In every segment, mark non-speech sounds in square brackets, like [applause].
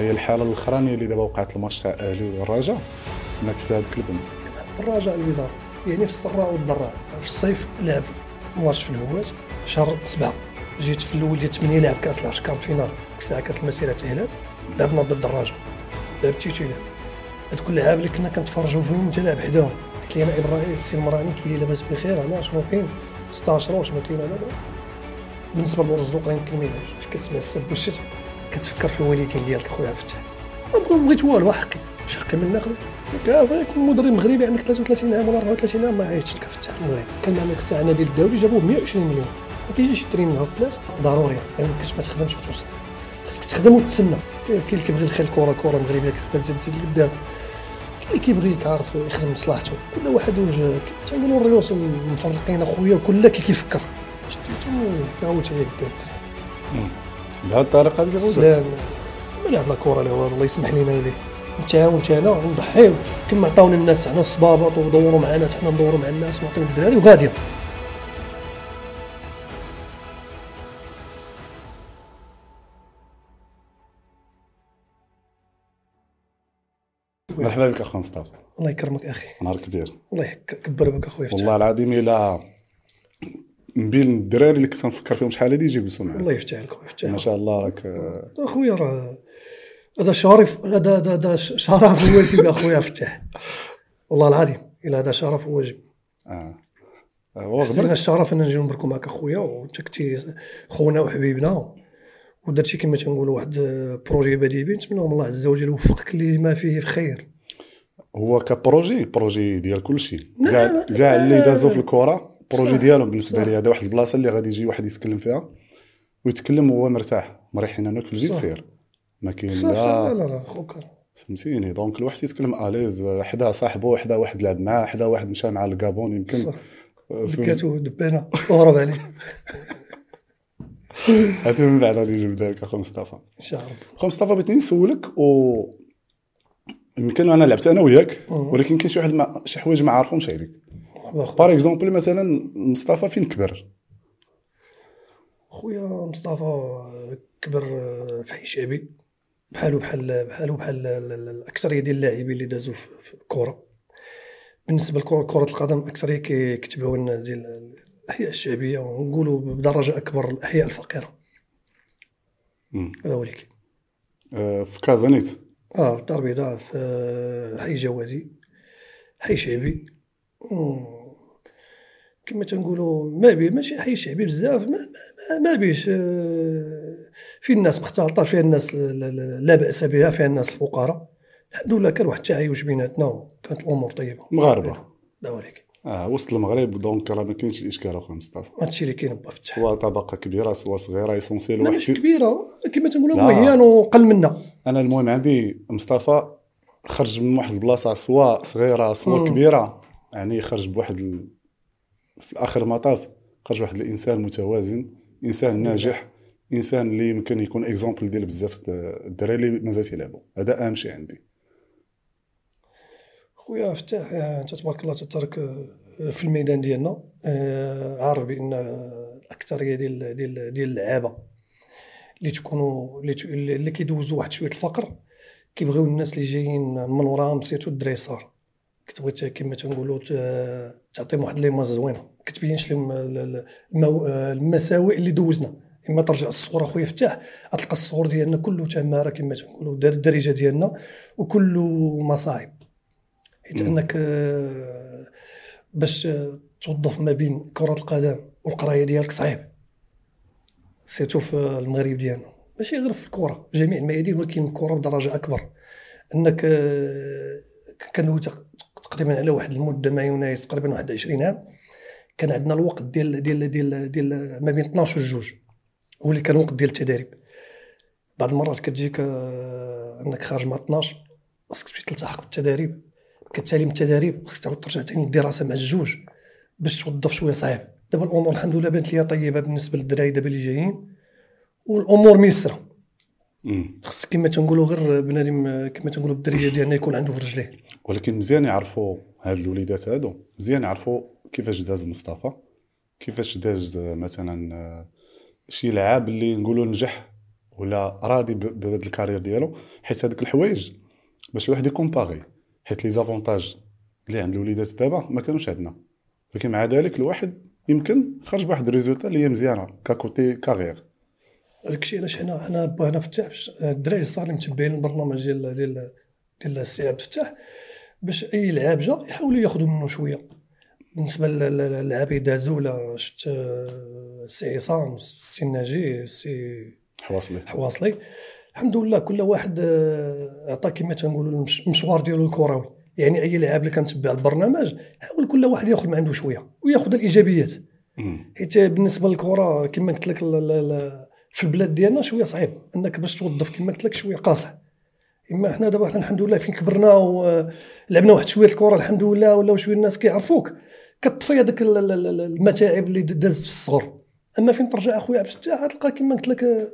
هي الحالة الأخرانية اللي دابا وقعت الماتش تاع الاهلي والرجاء مات في هذيك البنت الرجاء البيضاء يعني في السراء والضراء في الصيف لعب ماتش في الهوات شهر سبعة. جيت في الأول ديال 8 لعب كأس العرش. كارت فينال ديك الساعة كانت المسيرة تاهلات لعبنا ضد الرجاء لعب. تيتيلر هاد كل اللي كنا كنتفرجوا فيهم انت لاعب حداهم. قلت لي أنا إبراهيم السي المراني كي لاباس بخير. أنا شنو كاين؟ 16 واش ما كاين أنا. بالنسبة للرزق راه يمكن ما يلعبش كتسمع السب والشتم. كتفكر في الوالدين ديالك خويا فتاح ما بغيت بغيت والو حقي. واش حقي من ناخذ كافي يكون مدرب مغربي عندك 33 عام ولا 34 عام ما عيطش لك فتاح المغرب كان معنا ديك الساعة نبيل الدولي جابوه 120 مليون. ما كيجيش الترين نهار الثلاث ضروري. يعني ما كنتش ما تخدمش وتوصل. خاصك تخدم وتسنى. كاين اللي كيبغي الخير الكره كره مغربيه كتبدا تزيد لقدام. كاين اللي كيبغي يعرف يخدم مصلحته. كل واحد وجه تنقولوا الريوس مفرقين أخويا كل كي كيفكر. شتيتو عاوت هي قدام بهذه الطريقة هذه غوزه لا ما لعبنا كره لا والو الله يسمح لنا ليه نتعاون حنا ونضحيو كما عطاونا الناس حنا الصبابط ودوروا معنا حنا ندوروا مع الناس ونعطيو الدراري وغاديه مرحبا بك اخو مصطفى. الله يكرمك أخي. نهار كبير. الله يكبر بك اخويا والله العظيم الا من بين الدراري اللي كنت نفكر فيهم شحال هادي يجي يجلسوا الله معايا يفتح عليك يفتح ما. شاء الله راك أخويا راه هذا شرف هذا هذا شرف وواجب أخويا فتح والله العظيم إلا هذا شرف وواجب آه. هو حسينا غبر الشرف أن نجيو نبركو معك أخويا وأنت كنتي خونا وحبيبنا ودرتي كما تنقولوا واحد بروجي بديع بيه نتمنى من الله عز وجل يوفقك لما فيه خير. هو كبروجي بروجي ديال كل شيء لا، كاع. اللي دازوا في الكره بروجي صح، ديالهم بالنسبة. لي هذا واحد البلاصة اللي غادي يجي واحد يتكلم فيها ويتكلم وهو مرتاح. مريحين أنا كل صح. يسير ما كاين لا. لا لا خوك فهمتيني؟ دونك الواحد يتكلم آليز حدا صاحبه حدا واحد لعب معاه حدا واحد مشى مع الكابون يمكن. دكاتو دبانة وهرب عليه. [laughs] هذا من بعد غادي نجيب ذلك أخو مصطفى. إن شاء الله أخو مصطفى بغيت نسولك و يمكن أنا لعبت أنا وياك. ولكن كاين شي واحد ما شي حوايج ما عارفهمش عليك. par exemple مثلا مصطفى فين كبر؟ خويا مصطفى كبر في حي شعبي بحالو بحال بحالو بحال ال- ال- الأكثرية ديال اللاعبين اللي دازوا في الكره بالنسبة لكره كرة القدم الاكثريه كيكتبعوا لنا ديال الأحياء الشعبية ونقولوا بدرجة أكبر الأحياء الفقيرة. هذا هو اللي كاين. آه، في كازانيت. آه في الدار البيضاء في آه، حي جوادي حي شعبي. كما تنقولوا ما بي ماشي حي شعبي بزاف ما, ما, ما بيش آه، فيه الناس مختلطة فيها الناس لا- بأس بها فيها الناس الفقراء الحمد لله كان واحد التعايش بيناتنا وكانت الأمور طيبة مغاربة لا ولكن آه وسط المغرب donc راه ما كاينش الإشكال أخويا مصطفى هادشي اللي كاين با فتح سواء طبقة كبيرة سواء صغيرة essentiel لا واحد ماشي شي- كبيرة كما تنقولوا لا. moyen وقل منا أنا المهم عندي مصطفى خرج من واحد البلاصة سواء صغيرة سواء. كبيرة يعني خرج بواحد. في آخر المطاف خرج واحد الإنسان متوازن إنسان ناجح إنسان اللي يمكن يكون exemple ديال بزاف الدراري اللي مازال تيلعبوا هذا أهم شيء عندي. خويا فتاح أنت تبارك الله تترك آه، في الميدان ديالنا آه، عارف بأن الأكثرية ديال ديال ديال اللعابة اللي تكونوا اللي كيدوزوا واحد شوية الفقر كيبغيو الناس اللي جايين من وراهم surtout الدراري الصغار كتبغي كما تنقولوا تعطيهم واحد l'image زوينه كتبينش لهم آه، المساوئ اللي دوزنا. إما ترجع الصغور أخويا فتاح غتلقى الصغور ديالنا كله تماره كما تنقولوا دار الدارجه ديالنا وكله مصاعب حيت. أنك آه، باش توظف ما بين كرة القدم والقراية ديالك صعيب. surtout في المغرب ديالنا. ماشي غير في الكرة جميع الميادين ولكن الكرة بدرجة أكبر. أنك آه، كندوي تق- تقريبا على واحد المدة مع يونايس تقريبا واحد 20 عام. كان عندنا الوقت ديال ديال ديال ديال ما بين 12 وجوج هو اللي كان الوقت ديال التدريب. بعض المرات كتجيك آه، انك خارج مع 12 خاصك تمشي تلتحق بالتدريب. كتالي من التدريب خاصك تعاود ترجع تاني للدراسة مع الجوج باش توظف شوية صعيب. دابا الأمور الحمد لله بانت ليا طيبة بالنسبة للدراري دابا اللي جايين والأمور ميسرة. خصك كما تنقولوا غير بنادم آه، كما تنقولوا بالدرجه ديالنا يكون عنده في رجليه. ولكن مزيان يعرفوا هاد الوليدات هادو. مزيان يعرفوا كيفاش داز مصطفى. كيفاش داز مثلا آه، شي لعاب اللي نقولوا نجح ولا راضي بهذا الـ carrière ديالو. حيت هذوك الحوايج باش الواحد ي comparer حيت les avantages اللي عند الوليدات دابا ما كانوش عندنا. ولكن مع ذلك الواحد يمكن خرج بواحد الـ résultat اللي هي مزيانة ك côté carrière. الشيء علاش حنا حنا بغينا فتاح باش الدراري الصغار اللي متبعين البرنامج ديال ديال ديال السي عبد الفتاح باش أي لعاب جا يحاولوا ياخذوا منه شوية. بالنسبة للعاب دازوا ولا شفت آه، السي عصام السي ناجي السي حواصلي. حواصلي. الحمد لله كل واحد آه، عطى كما تنقولوا المش- المشوار ديالو الكروي. يعني أي لاعب اللي كنتبع البرنامج حاول كل واحد ياخذ من عنده شوية وياخذ الإيجابيات. حيت بالنسبة للكرة كما قلت لك في البلاد ديالنا شوية صعيب. أنك باش توظف كما قلت لك شوية قاصح. إما حنا دابا حنا الحمد لله فين كبرنا ولعبنا واحد شوية الكره الحمد لله ولاو شوية الناس كيعرفوك. كطفي هذاك ال- ال- ال- المتاعب اللي دازت في الصغر. أما فين ترجع أخويا عبد الفتاح؟ غتلقى كما قلت لك آه،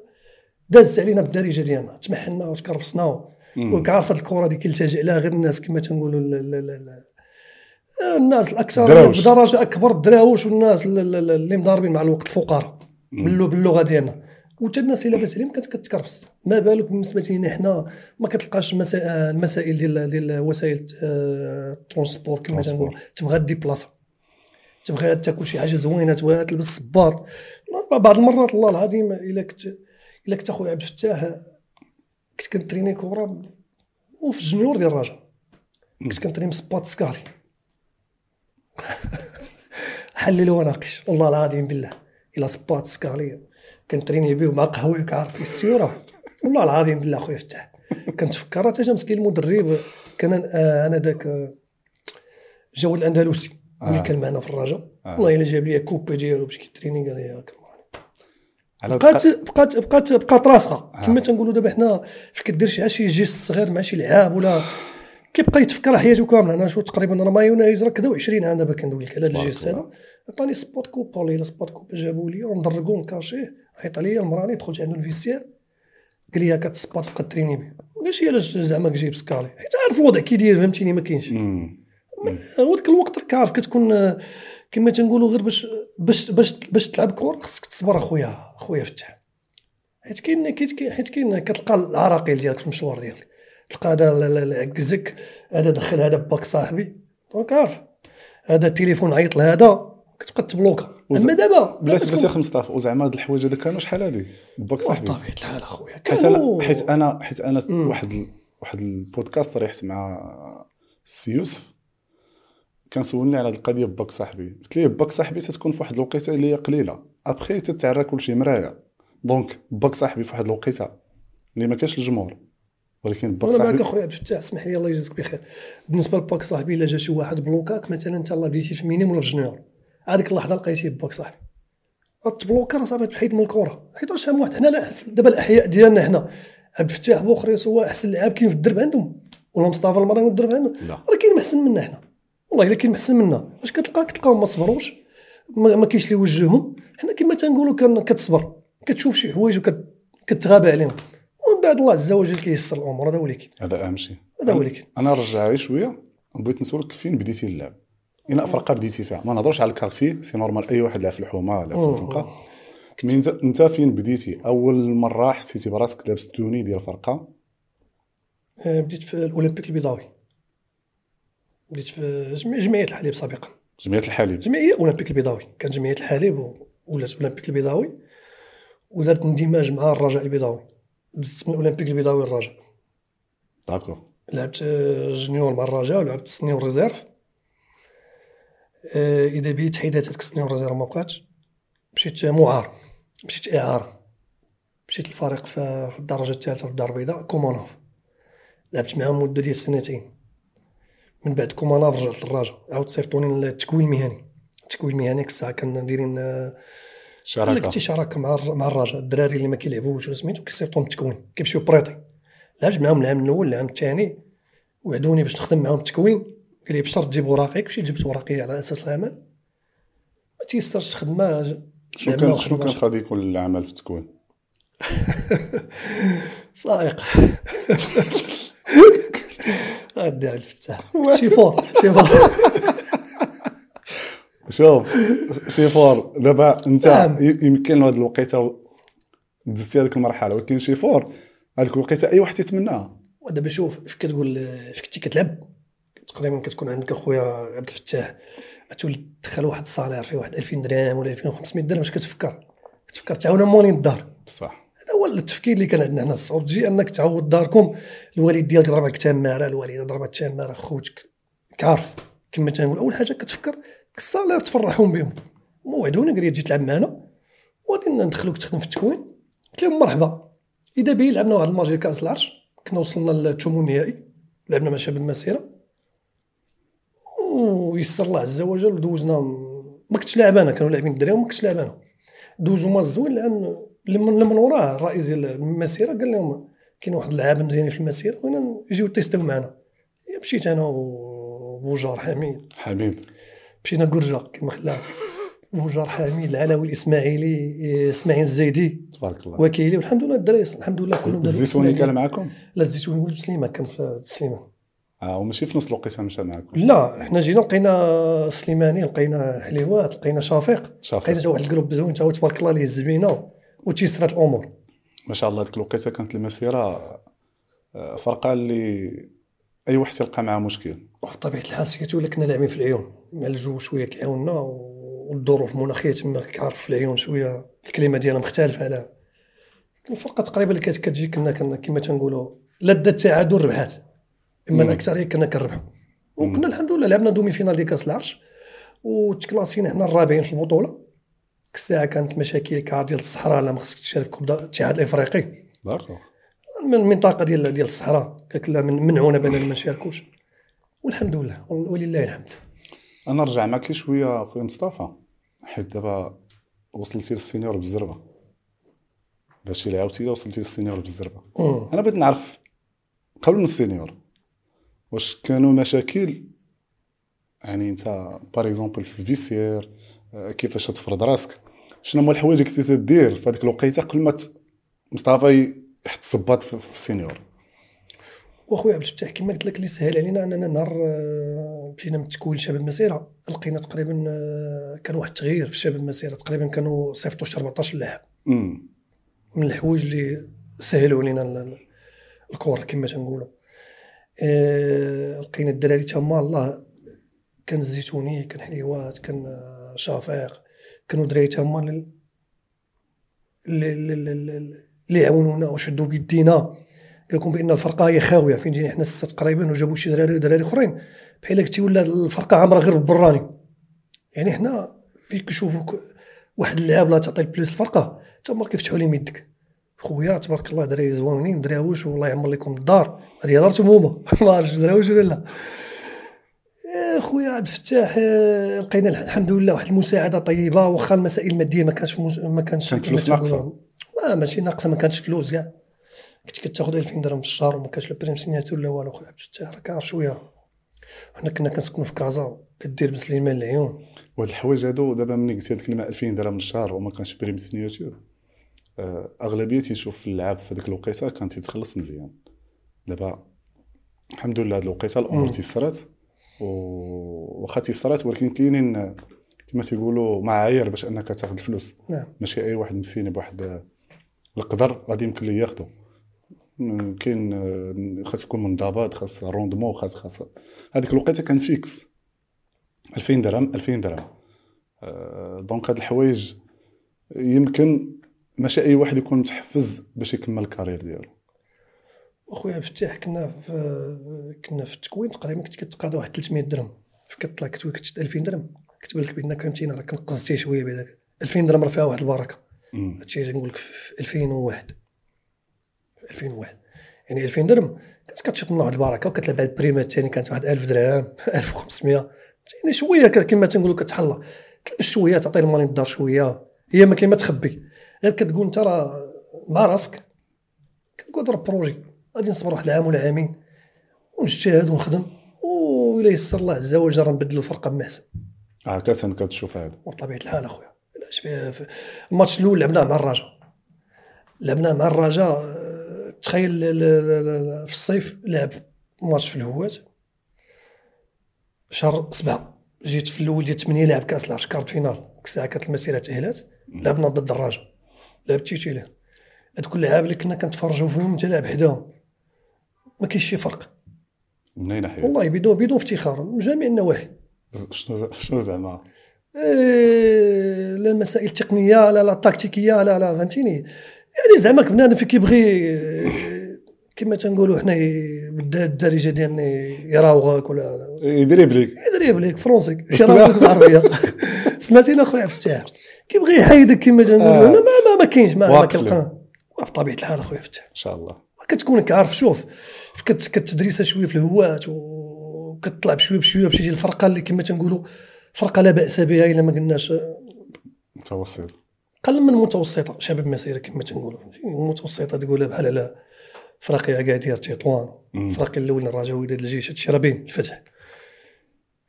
دازت علينا بالدارجة ديالنا. تمحنا وتكرفصنا. وكعرف هاد الكره دي كيلتجئ لها غير الناس كما تنقولوا ال- الناس الأكثر دراوش. بدرجة أكبر الدراوش والناس ال- ال- ال- اللي مضاربين مع الوقت الفقراء باللغة ديالنا. وحتى الناس إلا لاباس عليهم كانت كتكرفس ما بالك بالنسبة لنا حنا ما كتلقاش المسا- المسائل ديال ديال وسائل آه، ال transport كما transport. تنقول تبغى déplacer تبغى تاكل شي حاجة زوينة تبغى تلبس صباط بعض المرات الله العظيم إلا كنت إلا كنت أخويا عبد الفتاح كنت كنتريني كره وفي ال juniors ديال الرجاء كنت كنتريني بصباط سكاري. [laughs] حلل وناقش. والله العظيم بالله. إلى صباط سكالي كنتريني به مع قهوة كعارف في السيورة. والله العظيم بالله خويا فتح كنتفكر حتى جا مسكين المدرب. كان آه، أنا ذاك آه، جواد الأندلسي. اللي آه. كان معنا في الرجاء. آه. والله إلا جاب لي كوبي ديالو باش كيتريني قال لي بقات بقات بقات بقات راسخه كما تنقولوا دابا حنا في كدير شي شي جيست صغير مع شي لعاب ولا كيبقى يتفكر حياته كاملة. أنا شو تقريبا أنا مايونيز راه كدا 20 عام دابا كندوي لك على هذا الجيست. هذا. عطاني سبوت كوبا ولا سبوت كوبا جابوا لي ومدرقو مكاشيه عيط عليا المراني دخلت عنده ال vestiaire قال لي هاك السبوت بقى تريني به ماشي علاش زعما كجيب سكالي حيت عارف الوضع كي داير فهمتيني؟ ما كاينش. هو ديك الوقت راك عارف كتكون كما تنقولوا غير باش باش باش باش تلعب كور خصك تصبر اخويا اخويا فتح. حيت كاين- حيت كاين كتلقى العراقيل ديالك في المشوار ديالك. تلقى هذا عكزك هذا دخل هذا باك صاحبي. donc عارف. هذا التليفون عيط لهذا كتبقى تبلوكا. أما دابا بلاتي يا مصطفى وزعما هاد الحوايج هذا كانوا شحال هادي؟ باك صاحبي. بطبيعه الحال أخويا حيت أنا كانوا- حيت أنا حيت أنا واحد ال... واحد البودكاست ريحت مع السي يوسف. كان سولني على هاد القضية باك صاحبي. قلت ليه باك صاحبي تتكون في واحد الوقيتة اللي هي قليلة. ابخي تتعرى كلشي مرايه donc باك صاحبي في واحد الوقيتة اللي ما كاش الجمهور. ولكن باك أنا معك صاحبي أخويا عبد الفتاح اسمح لي الله يجزيك بخير. بالنسبة لباك صاحبي إلا جا شي واحد بلوكاك مثلا انت يالله بديتي في minimes ولا في junior هذيك اللحظة لقيتيه باك صاحبي. تبلوكا راه صعيبه تحيد من الكره حيت من واحد. حنا دابا الأحياء ديالنا حنا عبد الفتاح بوخريس هو أحسن لاعب كاين في الدرب عندهم. ولا مصطفى المراني الدرب عندهم. راه كاين محسن منا حنا والله إلا كاين محسن منا. واش كتلقى كتلقاهم ما صبروش؟ ما كاينش اللي يوجههم حنا كما تنقولوا كتصبر. كتشوف شي حوايج وكتغابى عليهم. بعد الله عز وجل كيسر الأمور هذا هو اللي كاين. هذا أهم شيء. هذا هو اللي كاين. أنا نرجع غير شوية بغيت نسولك فين بديتي اللعب. اين فرقه بديتي فيها. ما نهضرش على ال quartier c'est normal أي واحد لعب في الحومة ولا في الزنقة. mais أنت فين بديتي؟ أول مره حسيتي براسك لابس ال tenue ديال فرقه آه، بديت في الأولمبيك البيضاوي. بديت في جمعية الحليب سابقا. جمعية الحليب. جمعية أولمبيك البيضاوي. كانت جمعية الحليب ولات أولمبيك البيضاوي. ودارت اندماج مع الرجاء البيضاوي. دزت من اولمبيك البيضاوي للرجاء d'accord لعبت آه، junior مع الرجاء ولعبت senior réserve. آه، إذا بيت تحيدات هذيك ال senior réserve ما بقاتش مشيت معار مشيت اعاره مشيت الفريق في الدرجة الثالثة في الدار البيضاء كومونوف لعبت معاهم مدة ديال سنتين. من بعد كومونوف رجعت للرجاء عاود صيفطوني للتكوين المهني. التكوين المهني الساعة كنا دايرين آه، قال لك شراكه مع مع الرجاء الدراري اللي ما كيلعبوش سميتو كيصيفطهم التكوين كيمشيو prêté. لعبت معاهم العام الأول العام الثاني وعدوني باش نخدم معاهم التكوين قال لي بشرط تجيب وراقيك مشيت جبت وراقي على أساس العمل. ما تيسرش خدمة شنو كان شنو كان غادي يكون العمل في التكوين؟ [laughs] سائق [laughs] [laughs] غادي عبد الفتاح chauffeur chauffeur شوف شيفور دابا انت نعم. يمكن هذه الوقيته دزتي هذيك المرحلة ولكن شي فور هذيك الوقيته أي واحد تيتمناها ودابا شوف فاش كتقول فاش كنتي كتلعب؟ تقريبا كتكون عندك اخويا عبد الفتاح تولي تدخل واحد ال salaire فيه واحد 2000 درهم ولا 2500 درهم اش كتفكر؟ كتفكر تعاون مولين الدار. بصح. هذا هو التفكير اللي كان عندنا حنا الصغر تجي أنك تعوض داركم الوالد ديالك ضرب لك تماره الوالدة ضربت تمارة خوتك كعرف كما تنقول أول حاجة كتفكر الصالير تفرحهم بهم. موعدونا قال لي تجي تلعب معنا. وغادي ندخلوك تخدم في التكوين. قلت لهم مرحبا. إذا به لعبنا واحد الماتش كاس العرش كنا وصلنا للثمن النهائي. لعبنا مع شباب المسيرة. ويسر الله عز وجل ودوزنا. ما كنتش لاعب أنا كانوا لاعبين الدراري وما كنتش لاعب أنا. دوزو ما زوين لأن لما من وراه الرئيس ديال المسيرة قال لهم كاين واحد اللعابه مزيانين في المسيرة وين يجيو تيستيو معنا. مشيت أنا وبوجار حميد حميد. مشينا قرجه كما خلاها بوجار حميد العلوي الإسماعيلي إسماعيل الزيدي. تبارك الله. وكيلي والحمد لله الدراري الحمد لله كلهم الزيتوني. كان معكم لا الزيتوني ولد سليمان كان في سليمان. آه وماشي في نفس الوقيته مشى معكم لا حنا جينا لقينا سليماني لقينا حليوات لقينا شفيق شفيق. لقينا حتى واحد ال groupe زوين هو تبارك الله اللي هز بينا وتيسرات الأمور. ما شاء الله ديك الوقيته كانت المسيره آه، فرقة اللي أي واحد تلقى معاه مشكل. بطبيعه الحال surtout ولا كنا لاعبين في العيون. مع الجو شوية كيعاوننا والظروف المناخية تما كعرف في العيون شوية الكلمة ديالها مختلفة على الفرقة تقريبا اللي كانت كتجي كنا كما تنقولوا دا التعادل ربحات إما. الاكثريه كنا كنربحوا وكنا الحمد لله لعبنا demi-finale ديال كأس العرش وتكلاسينا حنا الرابعين في البطولة. ديك الساعة كانت مشاكل كار ديال الصحراء لا ما خصك تشارك coupe الاتحاد الافريقي d'accord. من المنطقة ديال ديال الصحراء قالك لا من منعونا بأننا ما نشاركوش. والحمد لله ولله الحمد. أنا نرجع معك شوية أخويا مصطفى حيت دابا وصلتي لل senior بالزربة. باش اللي عاودتي وصلتي لل senior بالزربة. أنا بغيت نعرف قبل من ال senior واش كانوا مشاكل يعني أنت par exemple في ال vestiaire آه، كيفاش تفرض راسك شنو هما الحوايج اللي كنتي تدير في هذيك الوقيتة قبل ما مصطفى يحط الصباط في ال senior؟ واخويا عبد الفتاح كما قلت لك اللي سهل علينا اننا نهار آه، مشينا من التكوين شباب المسيره لقينا تقريبا آه، كان واحد التغيير في شباب المسيره تقريبا كانوا صيفطوا شي 14 لاعب من الحوايج اللي سهلوا علينا ال- ال- الكره كما تنقولوا. آه، لقينا الدراري تما الله كان الزيتوني كان حليوات كان شفيق كانوا دراري تما اللي عاونونا وشدوا بيدينا. قال لكم بأن الفرقة هي خاوية. فين جينا حنا سته تقريبا وجابوا شي دراري دراري أخرين. بحال قلتي ولا الفرقة عامرة غير بالبراني. يعني حنا فين كنشوفوا ك- واحد اللاعب لا تعطي ال plus الفرقة. تما كيفتحوا لهم يدك خويا تبارك الله دراري زوينين دراوش والله يعمر لكم الدار. هذه دارتهم هما. [laughs] ما عرفتش دراوش ولا لا. يا خويا عبد الفتاح آه، لقينا الحمد لله واحد المساعدة طيبة. واخا المسائل المادية ما كانش مس- ما كانش كانت فلوس ناقصة. تقولوا. ما ماشي ناقصة ما كانش فلوس كاع. كنت كتاخذ 2000 درهم في الشهر وما كانش لا prime signature لا والو خويا عبد الفتاح راك عارف شوية. حنا كنا كنسكنوا في كازا اكادير بسليمان العيون. وهاد الحوايج هادو دابا ملي قلتي هاد الكلمة 2000 درهم من الشهر وما كانش prime signature آه، أغلبية تيشوف اللعاب في هذيك الوقيتة كان تيتخلص مزيان. دابا الحمد لله هاد الوقيتة الأمور. تيسرات و- واخا تيسرات ولكن كاينين كما تيقولوا معايير باش أنك تاخذ الفلوس. نعم. ماشي أي واحد مسكين بواحد القدر غادي يمكن ليه ياخذو م- كاين خاص يكون منضبط خاص rendement خاص خاص. هذيك الوقيته كان fixe. 2000 درهم 2000 درهم. آه، donc هاد الحوايج يمكن ماشي أي واحد يكون متحفز باش يكمل ال carrière ديالو. أخويا الفتاح كنا في كنا في التكوين تقريبا كنت كتقاضى واحد 300 درهم. كطلع كتولي كتشد 2000 درهم. كتبان لك بان كنتينا راه كنقزتي شوية بهذاك 2000 درهم راه فيها واحد البركة. هادشي تنقول لك في 2001 في 2001 يعني 2000 درهم كانت كتشط من واحد البركة وكتلعب على البريمات الثاني كانت واحد 1000 درهم [laughs] 1500 يعني شوية كما تنقولوا كتحلى. تلبس شوية تعطي المالين الدار شوية. هي ما كاين ما تخبي. غير كتقول أنت راه مع راسك. كنقول ضرب بروجي. غادي نصبر واحد العام ولا عامين ونجتهد ونخدم. وإلا يسر الله عز وجل راه نبدلوا الفرقة بمحسن هكا انت كتشوف هذا. وبطبيعة الحال أخويا. الماتش الأول لعبناه مع الرجاء لعبناه مع الرجاء آه، تخيل في الصيف لعب ماتش في الهوات شهر سبعة جيت في الأول ديال 8 لعب كاس العرش quart finale ديك الساعة كانت المسيرة تاهلات لعبنا ضد الرجاء لعب titulaire هذوك اللعاب اللي كنا كنتفرجوا فيهم انت لاعب حداهم. ما كاينش شي فرق. من اي ناحيه والله بدون بدون افتخار. من جميع النواحي. شنو شنو زعما؟ إيه، لا المسائل التقنية لا لا التكتيكية لا لا فهمتيني؟ يعني زعما بنادم في كيبغي كما تنقولوا حنا بالدارجه ديالنا يراوغك ولا يدريبليك يدريبليك français يراوغك [laughs] بالعربيه سمعتينا اخويا عبد الفتاح كيبغي يحيدك كما تنقولوا. آه. ما ما, ما كاينش ما, كيلقى بطبيعة الحال اخويا فتح إن شاء الله. كتكون كعارف شوف كت كتدريسها شوية في الهوات وكتطلع بشوية بشوية باش تجي الفرقة اللي كما تنقولوا فرقة لا بأس بها إلا ما قلناش. متوسط. قل من المتوسطه شباب مسيره كما تنقولوا؟ المتوسطه تقولها بحال على فرقي اكادير تطوان مم. فرقي الأول الرجاء وداد الجيش. هادشي راه باين الفتح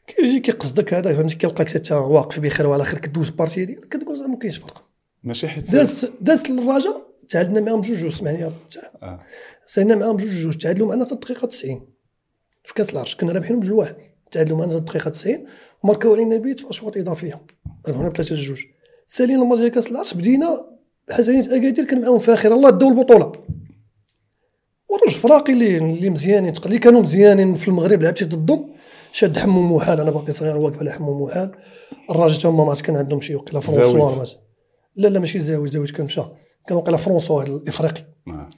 كيجي كيقصدك هذا فهمتي؟ كيلقاك حتى واقف بخير وعلى خير كدوز partie ديالك كتقول زعما ما كاينش فرق. ماشي حيت دازت دازت للرجاء تعادلنا معاهم جوج جوج اسمح لي آه. سالنا معاهم جوج جوج تعادلوا معنا حتى الدقيقة 90 في كاس العرش كنا رابحين بجوج واحد. تعادلوا معنا حتى الدقيقة 90 وماركاو علينا بيت في أشواط إضافية. ربحنا بثلاثة جوج. سالينا الماتش ديال كاس العرش بدينا حسنيه أكادير كان معاهم فاخر الله داو البطولة. ورج فراقي اللي اللي مزيانين اللي كانوا مزيانين في المغرب لعبتي ضدهم شاد حمو محال أنا باقي صغير واقف على حمو محال الراجل تا هما ما كان عندهم شي وقيلا فرونسوا. لا لا ماشي زاوي زاوي كان مشى. كان وقيلا فرونسوا هذا الإفريقي. آه.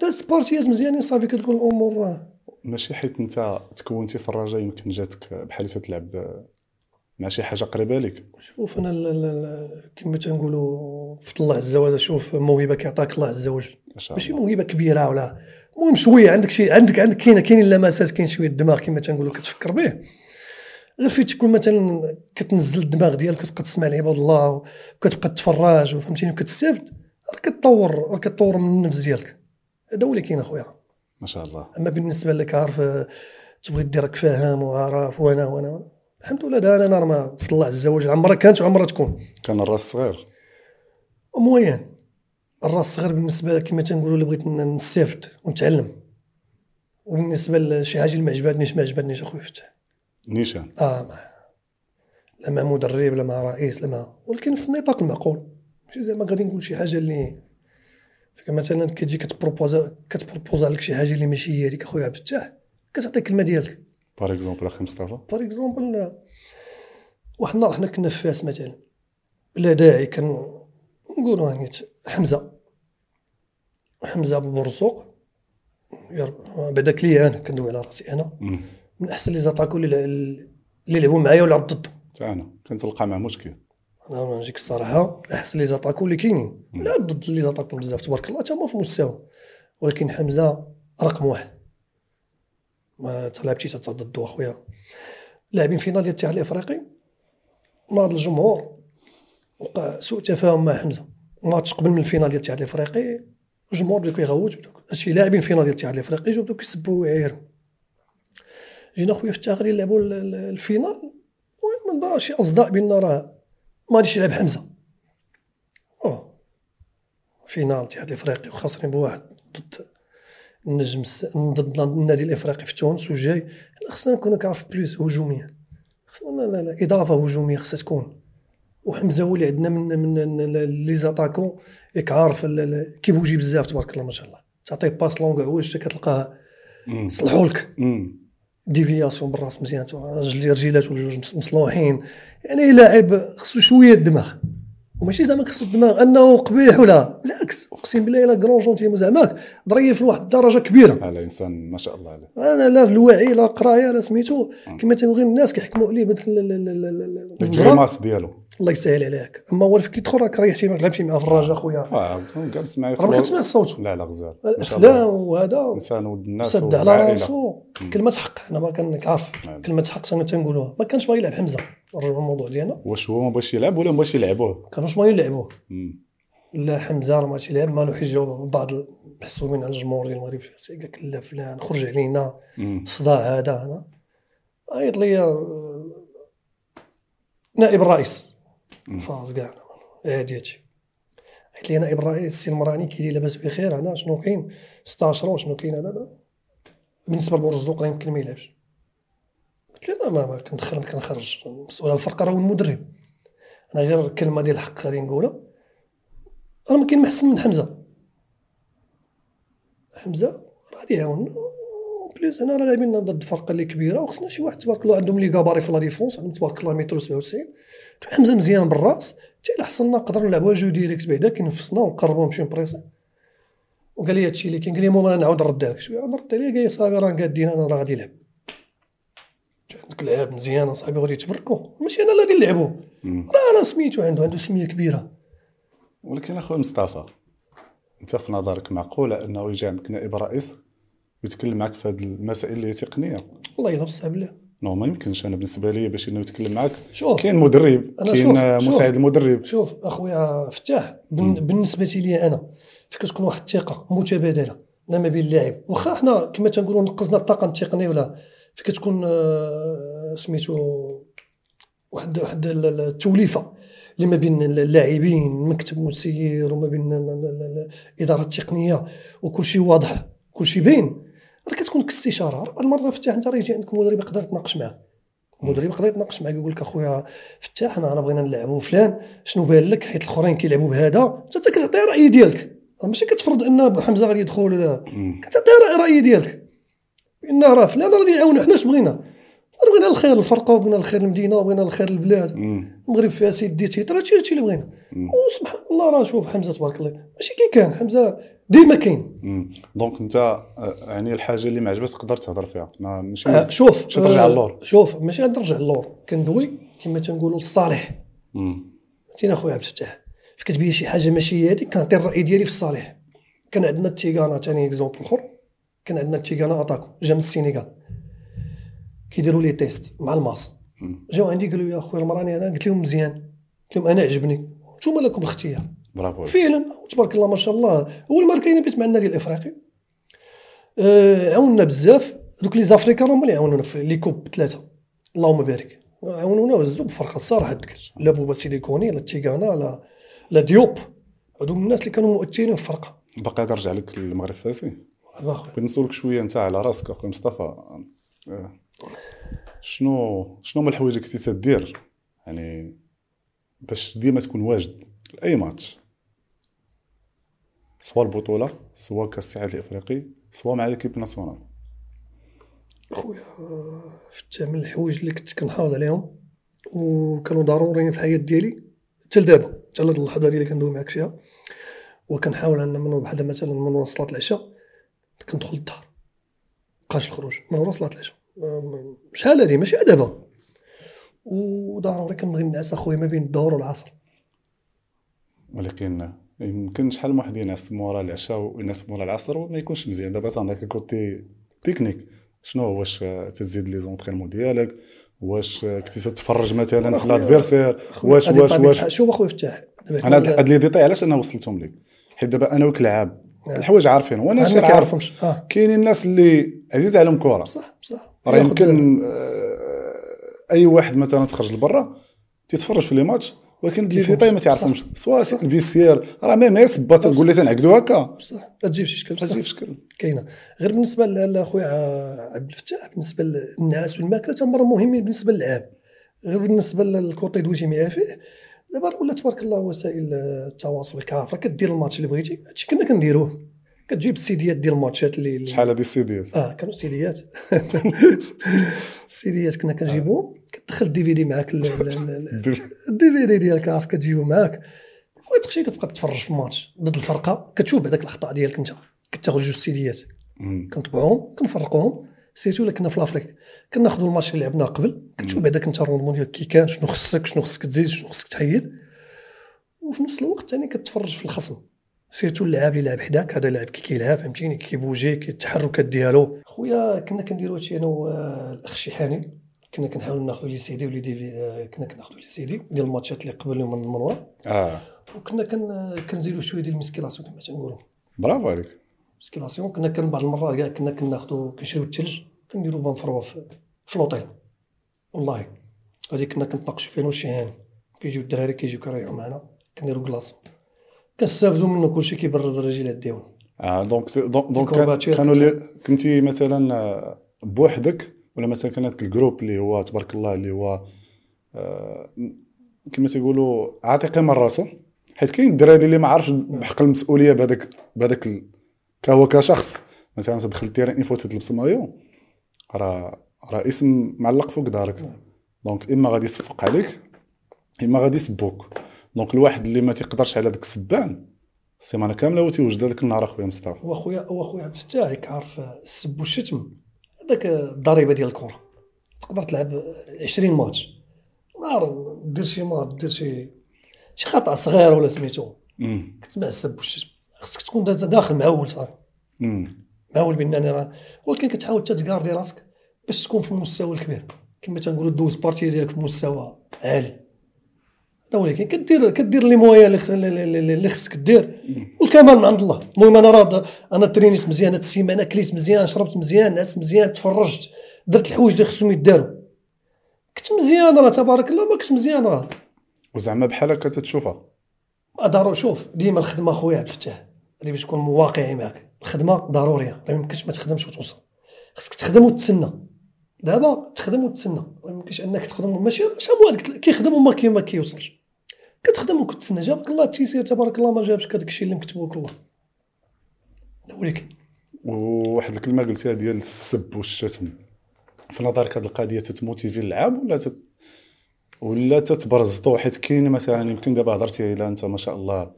داز بارتيات مزيانين صافي كتقول الأمور. ماشي حيت أنت تكونتي في الرجاء يمكن جاتك بحال تلعب مع شي حاجة قريبة لك شوف أنا كما تنقولوا فضل الله عز وجل شوف موهبة كيعطاك الله عز وجل. ماشي موهبة كبيرة ولا. المهم شوية عندك شي عندك عندك كاين كاين اللمسات كاين شوية الدماغ كما تنقولوا كتفكر به. غير فين تكون مثلا كتنزل الدماغ ديالك كتبقى تسمع لعباد الله وكتبقى تتفرج وفهمتيني وكتستافد راه كتطور راه كتطور من النفس ديالك. هذا هو اللي كاين أخويا. ما شاء الله. أما بالنسبة لك عارف تبغي ديرك فاهم وعارف وأنا وأنا وأنا. الحمد لله ده أنا ما بفضل الله عز وجل. عمرها كانت وعمرها تكون؟ كان الراس صغير. موين الراس صغير بالنسبة كما تنقولوا اللي بغيت نستافد ونتعلم. وبالنسبة لشي حاجة اللي ما عجبتنيش ما عجبتنيش أخويا فتح نيشان. آه ما لا مع مدرب لا مع رئيس لا مع ولكن في النطاق المعقول. ماشي زعما غادي نقول شي حاجة اللي مثلا كتجي كتبروبوزا كتبروبوزا لك شي حاجة اللي ماشي هي هذيك أخويا عبد الفتاح كتعطي الكلمة ديالك. par exemple أخي مصطفى par exemple واحد النهار حنا كنا في فاس مثلا. بلا داعي كان نقولوا هاني حمزة. حمزة بورزوق. ير- بعدا لي أنا كندوي على رأسي أنا. من أحسن les attaquants اللي اللي لعبوا معايا ولعب ضده حتى أنا. كنتلقى مع مشكل. أنا نجيك الصراحة. من أحسن les attaquants اللي كاينين. لعب ضد les attaquants بزاف تبارك الله تما في مستوى. ولكن حمزة رقم واحد. ما تلعبتي حتى ضده اخويا. لاعبين finale ديال الاتحاد الافريقي. ناض الجمهور. وقع سوء تفاهم مع حمزة. ماتش قبل من ال finale ديال الاتحاد الافريقي. الجمهور بدا كيغوت هادشي لاعبين finale ديال الاتحاد الافريقي جاو بداو كيسبوا ويعايروا جينا خويا في التاخر يلعبوا ال- ال- ال finale. المهم من بعد شي أصداء بينا راه ما غاديش يلعب حمزة. آه finale الاتحاد الافريقي وخاسرين بواحد ضد النجم الس- ضد النادي الإفريقي في تونس وجاي. خصنا نكونوا كنعرف plus هجوميا. خصنا لا لا إضافة هجومية خصها تكون. وحمزة هو اللي عندنا من من les attaquants ياك عارف كيبوجي بزاف تبارك الله ما شاء الله. تعطيه passe longue عوج كتلقاه مم. يصلحوا لك. déviation بالراس مزيان رجل رجيلاته جوج مصلوحين. يعني لاعب خصو شوية الدماغ وماشي زعما خصو الدماغ انه قبيح ولا بالعكس. اقسم بالله الا grand gentil زعماك ظريف لواحد الدرجة كبيرة. على إنسان ما شاء الله عليه. أنا لا في الوعي لا قراية لا سميتو. كما تنبغي الناس كيحكموا عليه مثل. الكريماس ديالو. الله يسهل عليك. أما هو كي تدخل راك ريحتي ما لعبتي معاه في الرجاء خويا آه جالس معايا راه ما كتسمع الصوت؟ لا لا غزال. الافلام وهذا. إنسان ود الناس سد على راسو. كلمة حق حنا ما كنعرف. نعم. كلمة حق تنقولوها ما كانش باغي يلعب حمزة. نرجعوا للموضوع ديالنا. واش هو ما بغاش يلعب ولا ما بغاش يلعبوه؟ كانوش باغيين يلعبوه. لا حمزة راه ما غاديش يلعب مالو حجة بعض المحسوبين على الجمهور ديال المغرب قال لك لا فلان خرج علينا. صداع هذا أنا عيط لي آه، نائب الرئيس. فاز كاع. هادي هادشي. عيط لي نائب الرئيس السي المراني كيدير لاباس بخير هنا شنو كاين؟ 16 وشنو كاين؟ هذا. بالنسبة لبورزوق راه يمكن ما يلعبش. قلت له ما, ما كندخل ما كنخرج المسؤول على الفرقه راه المدرب. أنا غير الكلمة ديال الحق غادي نقولها. راه ما كاين ما احسن من حمزة. حمزة غادي يعاون plus هنا راه لاعبين ضد فرقة اللي كبيرة وخصنا شي واحد تبارك الله عندهم les gabarits في la défense عندهم تبارك الله متر 97 حمزة مزيان بالراس حتى إلا حصلنا نقدروا نلعبوها jeu direct بعدا كينفسنا ونقربوا نمشيو presser وقال لي هادشي اللي كاين قال لي المهم أنا نعاود نرد عليك شوية. نرد عليه قال لي صافي راه قادين أنا راه غادي نلعب. عندك لعاب مزيان أصاحبي غادي يتبركوا. ماشي أنا اللي غادي نلعبوا راه أنا سميتو عنده عنده سمية كبيرة. ولكن اخويا مصطفى أنت في نظرك معقوله أنه يجي عندك نائب رئيس ويتكلم معك في هذه المسائل اللي هي تقنية؟ والله إلا بصح بالله نو ما يمكنش. أنا بالنسبة لي باش إنه يتكلم معك شوف. كاين مدرب كاين. مساعد المدرب. شوف أخويا فتاح بالنسبة لي أنا فين كتكون واحد الثقة متبادلة لا ما بين اللاعب. واخا حنا كما تنقولوا نقصنا الطاقم التقني ولا فين كتكون آه، سميتو واحد واحد ال- ال- التوليفة اللي ما بين اللاعبين المكتب المسير وما بين ال- ال- ال- الإدارة التقنية وكل شيء واضح كل شيء باين. راه كتكون كاستشارة. بعض المرات فتاح أنت راه يجي عندك مدرب يقدر يتناقش معاه. المدرب يقدر يتناقش معاك يقول لك أخويا فتاح أنا بغينا نلعبوا فلان شنو بان لك؟ حيت الأخرين كيلعبوا بهذا. أنت كتعطي الراي ديالك. ماشي كتفرض أن حمزة غادي يدخل كتعطي الراي ديالك. ان راه فلان راه يعاوننا حنا اش بغينا؟ بغينا الخير للفرقة وبغينا الخير للمدينة وبغينا الخير للبلاد. المغرب فيها سيدي تيتر هادشي هادشي اللي بغينا. وسبحان الله راه شوف حمزة تبارك الله ماشي كي كان حمزة ديما كاين. donc انت آه، يعني الحاجة اللي ما عجبتك تقدر تهضر فيها. ما ماشي آه، شوف ماشي ترجع آه، اللور شوف ماشي غنرجع اللور كندوي كما تنقولوا للصالح. مم. فهمتيني أخويا عبد الفتاح؟ فكتبين شي حاجة ماشي هي هذيك كنعطي الرأي ديالي في الصالح. كان عندنا التيغانا ثاني exemple أخر. كان عندنا التيغانا أتاكو. جا من السينيغال. كيديروا les tests مع الماس. جاو عندي قالوا لي اخويا المراني أنا قلت لهم مزيان. قلت لهم أنا عجبني. نتوما لكم الاختيار. برافو فعلا تبارك الله ما شاء الله. هو اللي ماركا بيت مع النادي الإفريقي. آه عاوننا بزاف. دوك les Africains هما اللي عاونونا في les coupes ثلاثة. اللهم بارك. عاونونا وهزوا بفرقه الصراحه ديك لا بوبا سيليكوني لا تيغانا لا لا ديوب. من الناس اللي كانوا مؤثرين في الفرقة. باقي نرجع لك للمغرب فاسي بغيت نسولك شوية أنت على راسك أخويا مصطفى. آه، شنو شنو هما الحوايج اللي كنتي تدير يعني باش ديما تكون واجد لأي ماتش. سواء البطولة سواء كأس الاتحاد الإفريقي سواء مع ليكيب ناسيونال خويا آه، فتح من الحوايج اللي كنت كنحافظ عليهم وكانوا ضروريين في الحياة ديالي حتى لدابا حتى لهاد اللحظة ديالي كندوي معاك فيها وكنحاول أن من بحال مثلا من صلاه العشاء. كندخل للدار مبقاش الخروج من ورا صلاه العشاء شحال هادي ماشي دابا وضروري كنبغي نعس أخويا ما بين الظهر والعصر. ولكن يمكن شحال من واحد ينعس مورا العشاء وينعس مورا العصر وما يكونش مزيان. دابا عندك الكوتي تكنيك. شنو هو؟ واش تزيد les entraînements ديالك؟ واش كنتي تتفرج مثلا في l'adversaire واش واش واش. شوف أخويا فتاح. أنا هاد les ديتاي علاش أنا وصلتهم لك حيت دابا أنا وكلعاب الحوايج عارفين وأنا ما كيعرفهمش. آه. كاينين الناس اللي عزيز عليهم كره بصح بصح راه يمكن آه، أي واحد مثلا تخرج لبرا تيتفرج في les matchs ولكن les. ديتاي ما تعرفهمش سواء الفيسير راه même غير سباط تقول لي تنعقدوا هكا. بصح ما تجيبش شي شكل في شكل. كاينة. غير بالنسبة لاخويا عبد الفتاح بالنسبة للنعاس والماكلة تمر مهمين بالنسبة للعاب. غير بالنسبة لل côté دويتي معاه فيه دابا ولا تبارك الله وسائل التواصل كافه كدير الماتش اللي بغيتي هادشي كنا كنديروه. كتجيب السيديات ديال الماتشات اللي شحال هادي السيديات؟ آه كانوا سيديات [laughs] السيديات كنا كنجيبوهم كتدخل ال DVD معاك ال- ال- ال- ال DVD [laughs] ديالك عارف كتجيبو معاك. وتخشي كتبقى تتفرج في الماتش ضد الفرقة كتشوف هذاك الأخطاء ديالك أنت. كتاخذ جوج سيديات. كنطبعوهم كنفرقوهم. surtout إلا كنا في l'Afrique كناخذوا الماتش اللي لعبناه قبل. كتشوف بعدا انت ال rendement ديالك كي كان شنو خصك شنو خصك تزيد شنو خصك تحيد. وفي نفس الوقت ثاني كتفرج في الخصم. surtout اللاعب اللي لعب حداك هذا لاعب كي كيلعب فهمتيني؟ كيبوجي كي التحركات ديالو خويا كنا كنديروا هادشي أنا والأخ شيحاني. كنا كنحاولوا ناخذوا les CD و les D كنا كناخذوا les CD ديال الماتشات اللي قبل من ورا. آه. وكنا كن كنزيدوا شوية ديال ال musculation كما تنقولوا برافو عليك. musculation كنا كان بعض المرات كاع كنا كناخذوا كنشريو الثلج كنديروا bain froid في في لوطيل والله هذه كنا كنتناقشوا فيها والشيحاني كيجيو الدراري كيجيو كيريحوا معنا كنديروا glace. كنستافدوا منه كلشي كيبرد الرجيلات ديالهم آه donc donc كانوا كنتي مثلا آه، بوحدك ولا مثلا كان هذاك ال groupe اللي هو تبارك الله اللي هو آه، كما تيقولوا عاطي قيمه لراسو حيت كاين الدراري اللي ما عارفش بحق المسؤولية بهذاك بهذاك كهو كشخص مثلا تدخل ال terrain une fois تلبس مايو راه راه اسم معلق فوق دارك. donc إما غادي يصفق عليك إما غادي يسبوك. donc الواحد اللي ما تيقدرش على داك السبان السيمانة كاملة هو تيوجد هذاك النهار أخويا مصطفى. واخويا واخويا عبد الفتاح ياك عارف السب والشتم. هذاك الضريبة ديال الكره تقدر تلعب 20 ماتش. نهار دير شي ماتش دير شي شي خطأ صغير ولا سميتو. كتسمع السب والشتم. خصك تكون دا- داخل معول صافي. معول بأنني راه ولكن كتحاول حتى تكاردي راسك باش تكون في المستوى الكبير. كما تنقولوا دوز partie ديالك في مستوى عالي. هذا ولكن كدير كدير les moyens اللي خصك دير والكمال من عند الله. المهم أنا راه أنا ترينيت مزيان هاد السيمانة كليت مزيان شربت مزيان نعست مزيان تفرجت درت الحوايج اللي خصهم يداروا كنت مزيان راه تبارك الله ما كنت مزيان راه. وزعما بحال هكا تتشوفها. ضروري شوف ديما الخدمة خويا عبد الفتاح. هذه باش تكون واقعي معك الخدمة ضرورية. ما يمكنش ما تخدمش وتوصل. خصك تخدم وتسنى. دابا تخدم وتسنى. ما يمكنش أنك تخدم ماشي شحال واحد كيخدم وما كي ما كيوصلش. كتخدم وكتسنى جابك الله التيسير تبارك الله ما جابش هذاك الشيء اللي مكتوب الله ولكن وواحد الكلمة قلتيها ديال السب والشتم. في نظرك هذه القضية تتموتيفي اللعاب ولا تت... ولا تتبرزطو؟ حيت كاين مثلا يمكن دابا هضرتي الا أنت ما شاء الله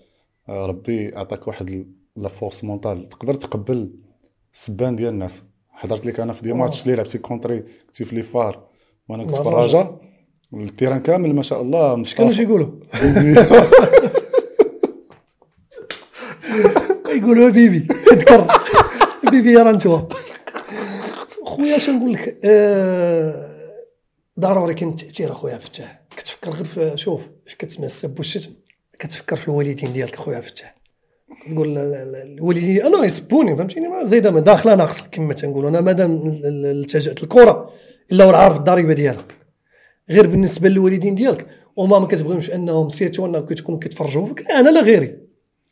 ربي عطاك واحد ال- la force mentale تقدر تقبل السبان ديال الناس. حضرت لك أنا في des matchs اللي لعبتي contre كنتي في les FAR وأنا كنت في. الرجاء ال terrain كامل ما شاء الله اش كانوا يقولوا؟ [laughs] يقولوا بيبي. تذكر بيبي يا رانتوا خويا اش نقول لك؟ آه، ضروري كاين التاثير اخويا الفتاح كتفكر غير في شوف فاش كتسمع السب والشتم. كتفكر في الوالدين ديالك اخويا الفتاح تقول الوالدين أنا يسبوني فهمتيني؟ زايدة ما داخله ناقصه كما تنقولوا. أنا مادام ال- ال- التجأت الكرة إلا هو عارف الضريبة ديالها. غير بالنسبة للوالدين ديالك وما ما كتبغيهمش أنهم surtout أنهم كتكونوا كيتفرجوا. فيك لا أنا لا غيري.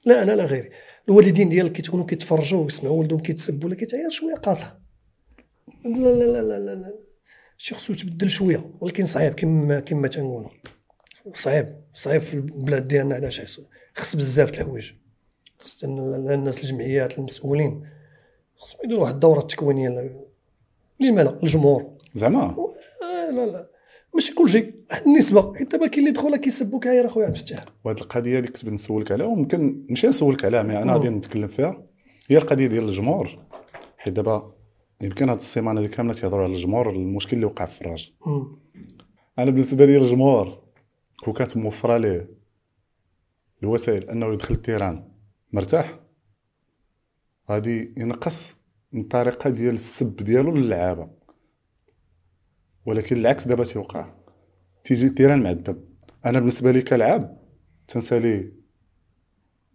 لا أنا لا غيري. الوالدين ديالك كيتكونوا كيتفرجوا ويسمعوا ولدهم كيتسب ولا كيتعير شوية قاصحه لا لا لا لا لا, لا. شي خصو يتبدل شوية ولكن صعيب كما كما تنقولوا. صعيب. صعيب في البلاد ديالنا علاش حيص- خص بزاف د الحوايج. خص ال- الناس الجمعيات المسؤولين. خصهم يديروا واحد الدورة التكوينية ل- لما لا الجمهور زعما. آه لا لا. ماشي كل شيء. واحد النسبة. حيت دابا كاين اللي دخل كيسبوك عاير اخويا عبد الفتاح وهاد القضية اللي كنت نسولك عليها ويمكن ماشي نسولك عليها mais أنا غادي نتكلم فيها. هي القضية ديال الجمهور. حيت دابا يمكن هاد السيمانة هذه كاملة تيهضروا على الجمهور المشكل اللي وقع في الفراج مم. أنا بالنسبة لي الجمهور كون كانت موفرة ليه الوسائل أنه يدخل ال terrain. مرتاح. غادي ينقص من الطريقة ديال السب ديالو للعابة. ولكن العكس دابا تيوقع. تيجي ال terrain معذب. أنا بالنسبة لي كلاعب تنسالي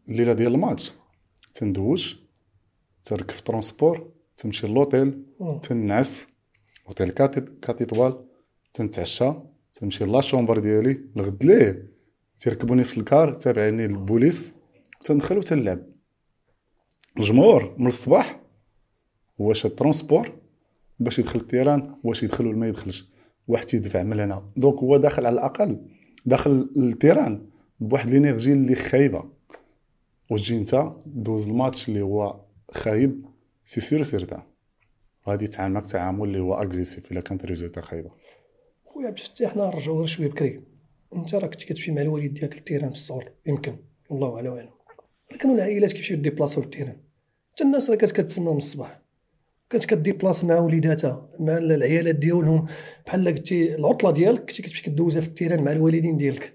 الليلة ديال الماتش. تندوش تركب في transport تمشي للوطيل مم. تنعس. hôtel quatre quatre étoiles تنتعشى. تمشي la chambre ديالي الغد ليه تيركبوني في الكار تابعيني البوليس تندخل وتنلعب. الجمهور من الصباح هو شاد transport باش يدخل ال terrain واش يدخل ولا ما يدخلش. واحد تيدفع من هنا. donc هو داخل على الأقل داخل ال terrain بواحد l'énergie اللي خايبة. وتجي انت دوز الماتش اللي هو خايب c'est sûr certain غادي يتعامل معك تعامل اللي هو agressif إلا كانت résultat خايبة. خويا عبد الفتاح حنا نرجعوا غير شوية بكري. انت راك كنت كتمشي مع الوالد ديالك لل terrain في الصغر يمكن. والله أعلم أعلم. كانوا العائلات كيمشيو ديبلاصيو لل terrain حتى الناس راه كانت كتسنى من الصباح. كانت كديبلاص مع وليداتها مع العيالات ديالهم. بحال قلتي العطلة ديالك كنتي كتمشي كدوزها في ال terrain مع الوالدين ديالك.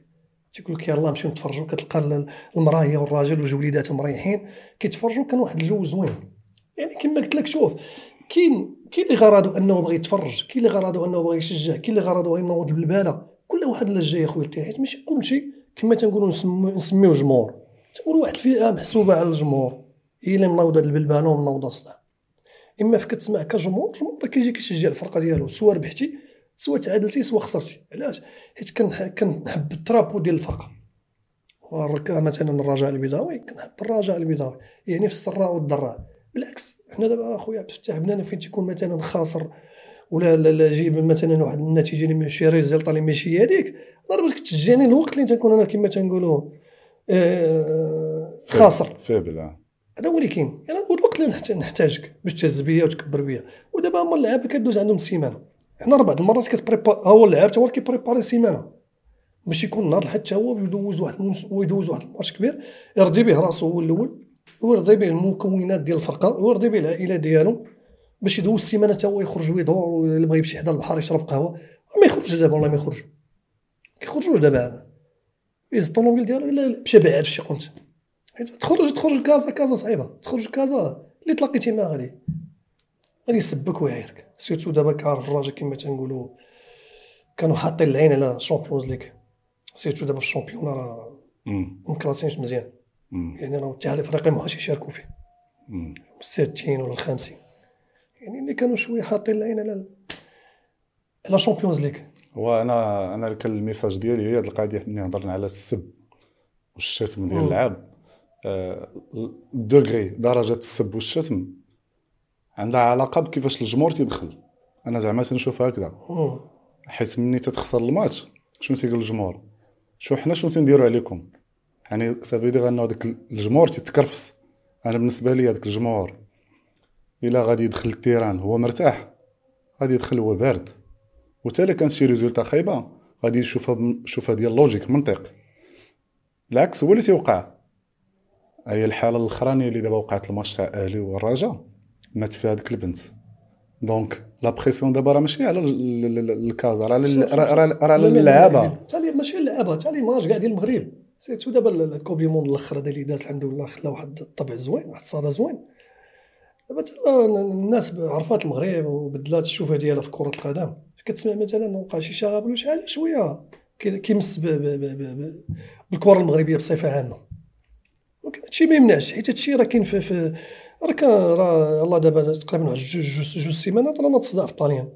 تيقول لك يلاه نمشيو نتفرجوا كتلقى ال- المراه هي والراجل وجوج وليداتهم مريحين كيتفرجوا كان واحد الجو زوين. يعني كما قلت لك شوف كاين كاين اللي غرضو أنه بغى يتفرج كاين اللي غرضو أنه بغى يشجع كاين اللي غرضو ينوض البلبلة كل واحد اللي جاي اخويا ال terrain حيت ماشي كلشي كما تنقولوا نسميو جمهور. تنقولوا واحد الفئة محسوبة على الجمهور هي اللي منوضة البلباله ومنوضة الصداع. إما فاش كتسمع كجمهور الجمهور كيجي كيشجع الفرقة ديالو سواء ربحتي سواء تعادلتي سواء خسرتي. علاش؟ حيت كنح- كنحب الترابو ديال الفرقة. مثلا الرجاء البيضاوي كنحب الرجاء البيضاوي يعني في السراء والضراء. بالعكس حنا دابا اخويا عبد الفتاح بنانا فين تيكون مثلا خاسر ولا لا, لا جيب مثلا واحد النتيجة اللي ماشي ريزلت اللي ماشي هذيك؟ أنا باش كتجاني الوقت اللي تنكون أنا كما تنقولوا آه خاسر. faible آه. هذا هو اللي كاين. يعني الوقت اللي نحت- نحتاجك باش تهز بيا وتكبر بيا. ودابا هما اللعابة كدوز عندهم سيمانة. حنا راه بعض المرات كتبريبا ها هو اللعاب تا هو اللي كيبريباري سيمانة. باش يكون نهار تا هو يدوز واحد المس... هو يدوز واحد الماتش كبير يرضي به راسو هو الأول. ويرضي به المكونات ديال الفرقة ويرضي به العائلة ديالو باش يدوز السيمانة تا هو يخرج ويدور واللي بغى يمشي حدا البحر يشرب قهوة. ما يخرجش دابا والله ما يخرج. كيخرجوش دابا هذا. يهز الطوموبيل ديالو إلا مشى بعاد فشي قنت. حيت تخرج تخرج كازا كازا صعيبة. تخرج كازا اللي تلاقيتي معاه غادي. غادي يسبك ويعايرك surtout دابا كعرف الراجل كما تنقولوا كانوا حاطين العين على ال Champions League. surtout دابا في ال Champions راه. مكلاسينش مزيان. يعني راه الاتحاد الافريقي ما بغاش يشاركوا فيه. الستين ولا الخامسين يعني اللي كانوا شوية حاطين العين على على ال Champions League وأنا أنا كان ال message ديالي هي هاد القضية ملي هضرنا على السب والشتم ديال. اللعاب آه، ال degré درجة السب والشتم عندها علاقة بكيفاش الجمهور تيدخل. أنا زعما تنشوف هكذا. حيت ملي تتخسر الماتش شنو تيقول الجمهور؟ شو حنا شنو تنديروا عليكم؟ يعني سافي دير انه داك الجمهور تيتكرفس أنا بالنسبة لي هذاك الجمهور إلا غادي يدخل ال terrain هو مرتاح غادي يدخل هو بارد. وتا الا كانت شي résultat خايبة غادي يشوفها يشوفها ديال logique منطق. العكس هو اللي تيوقع. هي الحالة الأخرانية اللي دابا وقعت الماتش تاع الاهلي والرجاء مات فيها هذيك البنت. donc la pression دابا راه ماشي على ال- ال- ال- الكازا راه على- راه على اللعابه. تالي ماشي اللعابه تا l'image كاع ديال المغرب. surtout دابا ال- ال coupe du monde الأخر هذا اللي داز الحمد لله خلا واحد الطبع زوين واحد الصدى زوين. دابا الناس عرفات المغرب وبدلات الشوفه ديالها في كرة القدم. كتسمع مثلا وقع شي شغب ولا شحال شوية كي- كيمس بالكرة المغربية بصفة عامة. ولكن هادشي ما يمنعش حيت هادشي راه كاين في, راه كان راه الله دابا تقريبا واحد جوج جوج سيمانات راه تصدع في الطاليان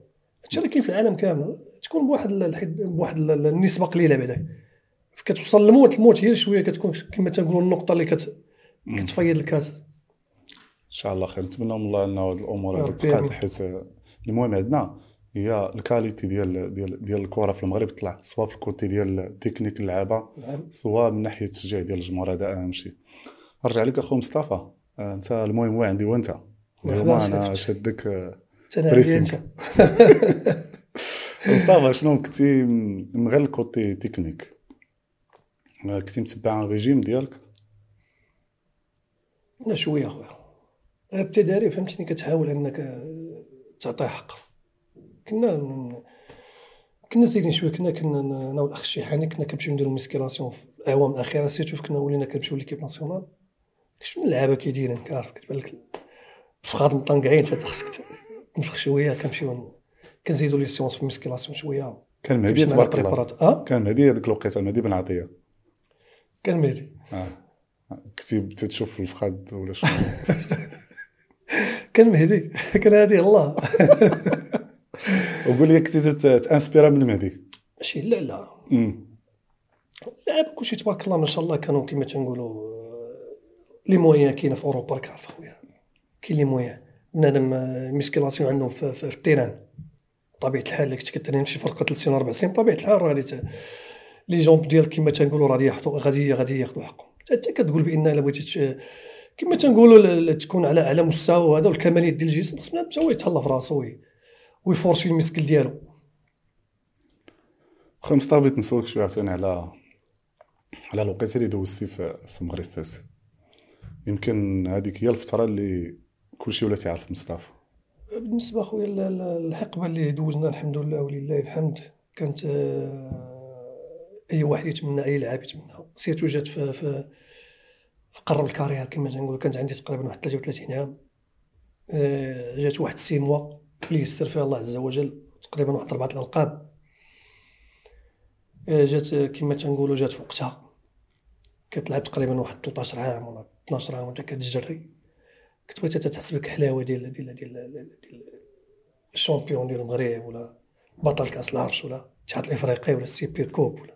هادشي راه كاين في العالم كامل. تكون بواحد بواحد ال- النسبة قليلة بعدا. كتوصل للموت الموت هي شوية كتكون كما تنقولوا النقطة اللي كت كتفيض الكاس. إن شاء الله خير. نتمنى من الله أن هاد الأمور هذه ربي تقاد. حيت المهم عندنا هي ال qualité ديال ديال ديال الكرة في المغرب طلع سواء في ال côté ديال تكنيك اللعابة نعم. سواء من ناحية التشجيع ديال الجمهور هذا أهم شيء. نرجع لك أخو مصطفى. آه، أنت المهم هو عندي وانت اليوم أنا آه، تنادي pressing. أنت. [laughs] مصطفى شنو كنتي من غير ال côté technique؟ آه، كنتي متبع un régime ديالك؟ لا شوية أخويا. غير التداريب فهمتني كتحاول أنك آه، تعطيه حقه كنا ن- كنا زايدين شوية كنا كنا أنا والأخ الشيحاني كنا كنمشيو نديرو musculation في الاعوام الأخيرة. surtout كنا ولينا كنمشيو l'équipe nationale. شنو اللعابة كيديرين كعرف كتبان لك الفخاد مطنقعين حتى خصك تنفخ شوية كنمشيو كنزيدو les séances في ال musculation شوية. كان مهدي تبارك الله. آه؟ كان مهدي هذيك الوقيته مهدي بن عطية. كان مهدي آه. كنتي تشوف الفخاد ولا شنو كان مهدي كان هادي الله وقول لي كنتي تانسبيرا من المهدي ماشي لا لا. اللعابه كلشي تبارك الله ما شاء الله كانوا كما تنقولوا آه، les moyens كاينة في اوروبا راك عارف اخويا كاين les moyens بنادم آه، ال musculation عندهم في, في, في ال terrain بطبيعه الحال كنت كترين شي فرقه ثلاث سنين أربع سنين بطبيعه الحال راه غادي les jambes ديالك كما تنقولوا غادي ياخذوا غادي غادي ياخذوا حقهم. حتى كتقول بأن إلا بغيتي كما تنقولوا تكون على اعلى مستوى هذا والكماليات ديال الجسم خصنا حتى هو يتهلا في راسو وي- ويفورسي ال muscle ديالو. خويا مصطفى بغيت نسولك شوية عاوتاني على على الوقيتة اللي دوزتي في في المغرب فاس. يمكن هذيك هي الفترة اللي كلشي ولا تيعرف مصطفى. بالنسبة خويا ال- ال- الحقبة اللي دوزنا الحمد لله ولله الحمد. كانت آه، أي واحد يتمنى أي لاعب يتمناها surtout جات في في في قرب ال carrière كما تنقولوا كانت عندي تقريبا واحد 33 عام. آه، جات واحد six mois اللي يسر فيها الله عز وجل تقريبا واحد اربعه الالقاب آه، جات كما تنقولوا جات في وقتها. كتلعب تقريبا واحد 13 عام ولا 12 عام وانت كتجري. كتبغي حتى تحس بك الحلاوه ديال ديال ديال ديال ال champion ديال المغرب ولا بطل كاس العرش ولا الاتحاد الإفريقي ولا ال super coupe ولا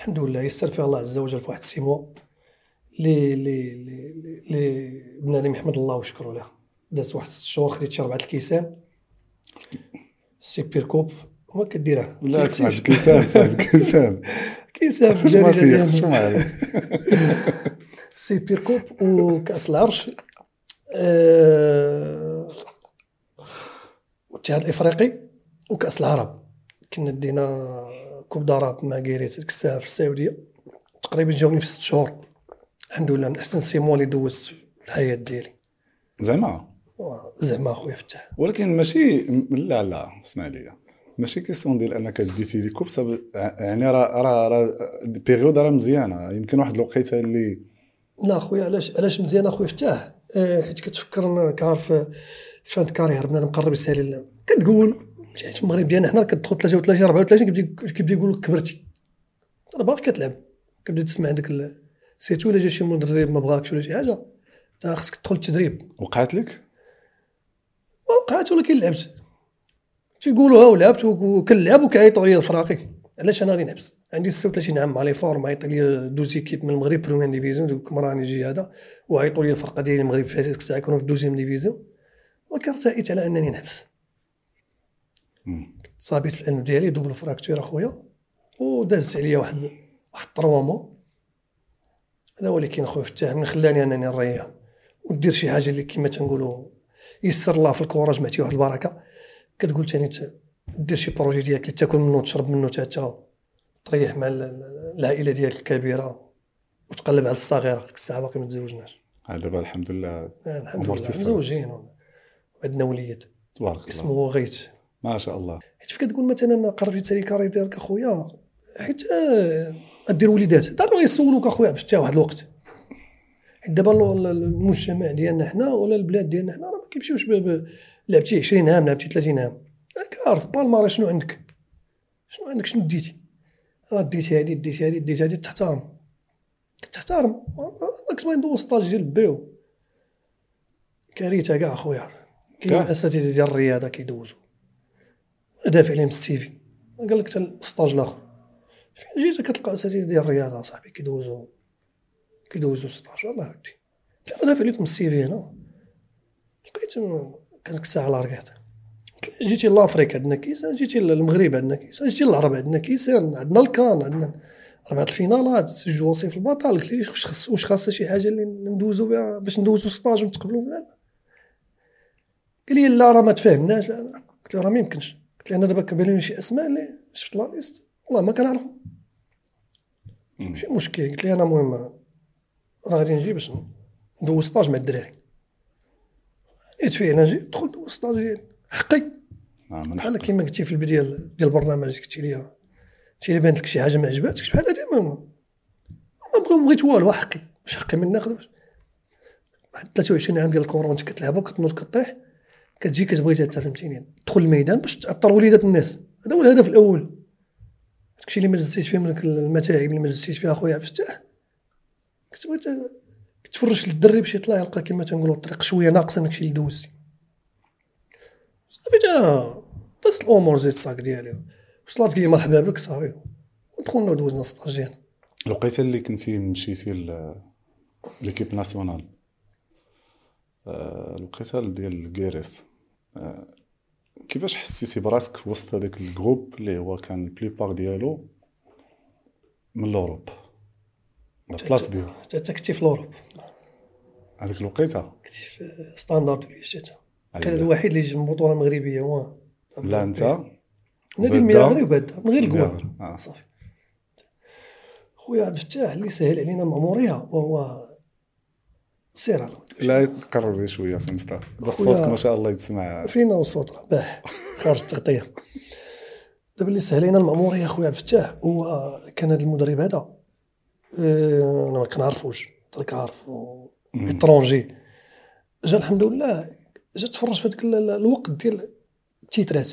الحمد لله يسر فيها الله عز وجل في واحد ال six mois لي لي لي لي- بنادم يحمد الله ويشكروا له. دازت واحد ست شهور خديت شي أربعة الكيسان. ال super coupe. وما كديرها لا اسمع الكيسان اسمع الكيسان. [laughs] كيسان شو ما بالدارجة تيخ شو ديالنا. ما عليك super coupe وكأس العرش. آه، والاتحاد الإفريقي وكأس العرب. كنا دينا coupe d'arabe مع كيريتس ديك الساعة في السعودية. تقريبا جاوني في ست شهور. الحمد لله من أحسن six mois اللي دوزت في الحياة ديالي. زعما؟ زعما أخويا فتاح. ولكن ماشي لا لا اسمع لي. ماشي question ديال أنك ديتي les coupes صاب- يعني راه راه راه période راه مزيانة. يمكن واحد الوقيتة اللي لا أخويا علاش علاش مزيان أخويا فتاح؟ آه، حيت كتفكر أنا كعارف آه، fin carrière بنادم مقرب يسالي كتقول حيت في المغرب ديالنا حنا كتدخل 33 34 كيبدا كيبدا يقول لك كبرتي. راه باقي كتلعب. كتبدا تسمع عندك surtout إلا جا شي مدرب ما بغاكش ولا شي حاجة تا خصك تدخل التدريب وقعت لك؟ وقعت ولكن لعبت. تيقولوا ها ولعبت وكنلعب وكيعيطوا لي الفراقي. علاش أنا غادي نحبس؟ عندي 36 عام مع les formes عيط لي deux équipes من المغرب première division دوك مراني جي هذا وعيطوا لي الفرقة ديالي المغرب فاتت الساعة كانوا في deuxième division. ولكن ارتأيت على أنني نحبس. صابيت في الأنف ديالي double fracture أخويا ودازت عليا واحد واحد هو اللي كاين أخويا فتاح من خلاني أنني نريح ودير شي حاجة اللي كما تنقولوا يسر الله في الكره جمعتي واحد البركة. كتقول ثاني دير شي projet ديالك اللي تاكل منه وتشرب منه حتى تريح مع ال- ال- العائلة ديالك الكبيرة وتقلب على الصغيرة ديك الساعة باقي ما تزوجناش. آه، دابا الحمد لله آه، الحمد لله. مزوجين وعندنا وليد. تبارك الله. اسمه غيث. ما شاء الله. حيت كتقول مثلا قربتي تسالي carrière ديالك اخويا حيت آه، دير وليدات. دابا يسولوك أخويا باش تا واحد الوقت. حيت دابا ال- ال- المجتمع ديالنا حنا ولا البلاد ديالنا حنا راه ما كيمشيوش لعبتي 20 عام لعبتي 30 عام. راك عارف palmarès شنو عندك؟ شنو عندك؟ شنو ديتي راه ديتي هادي ديتي هادي ديتي هادي تحترم. كتحترم راك ما ندوز ستاج ديال بيو كارثة كاع أخويا. كاين؟ أساتذة ديال الرياضة كيدوزو. دافع عليهم السيفي قال لك حتى السطاج الآخر. فين جيت؟ كتلقى أساتذة ديال الرياضة صاحبي كيدوزو. كيدوزو السطاج والله ودي قلت له دافع لكم السيفي هنا. لقيت كان ديك الساعة رقيت جيتي لافريك عندنا كيسان جيتي للمغرب عندنا كيسان جيتي للعرب عندنا كيسان عندنا الكان عندنا أربعة الفينالات جوج وصيف البطل. قلت لي واش خص واش خاصها شي حاجة اللي ندوزو بها باش ندوزو لا لا. قال لي لا راه ما تفاهمناش. قلت له راه ما يمكنش. أنا دابا كنبان لي شي أسماء اللي شفت la liste. والله ما كنعرفهم. ماشي مشكل. قلت لي أنا المهم راه غادي نجي باش ندوز stage مع الدراري. نيت فعلا جيت دخلت دوز stage ديالي. حقي. من بحال كيما قلتي في البدايه ديال البرنامج قلتي لي قلتي لي بانت لك شي حاجة ما عجباتكش. بحال هادي ما ما بغيت والو حقي. واش حقي من ناخذ؟ واحد 23 عام ديال الكره وانت كتلعب وكتنوض كطيح. كتجي كتبغي حتى فهمتيني تدخل الميدان باش تعطر وليدات الناس. هذا هو الهدف الأول. داكشي اللي ما دزيتش فيه من المتاعب اللي ما دزيتش فيها خويا عبد الفتاح كتبغي تفرش للدري باش يطلع يلقى كما تنقولوا الطريق شوية ناقصة من داكشي اللي دوزتي. صافي تا. دازت الأمور زيد الصاك ديالي. وصلات لي مرحبا بك صافي. ودخلنا ودوزنا السطاج ديالنا الوقيته اللي كنتي مشيتي l'équipe nationale. آه، الوقيته ديال كيريتس كيفاش حسيتي براسك وسط هذاك ال groupe اللي هو كان ال plupart ديالو من l'Europe ال plupart ديالو حتى كنتي في ال Europe هذيك الوقيتة؟ كنتي في ستاندارد ولا شي حتى كان. الوحيد اللي جا من بطولة مغربية هو. لا أنت؟ نادي غير وبدا من غير الكواب آه. صافي. خويا عبد الفتاح اللي سهل علينا المأمورية وهو سير على. لا قرب شوية في المستوى بس صوتك ما شاء الله يتسمع. فينا والصوت راه. باح خارج التغطية. دابا اللي سهل علينا المأمورية خويا عبد الفتاح هو كان هذا المدرب هذا. آه، أنا ما كنعرفوش ترك عارفو. إترونجي. جا الحمد لله جا تفرج في هذاك ال- الوقت ديال التيترات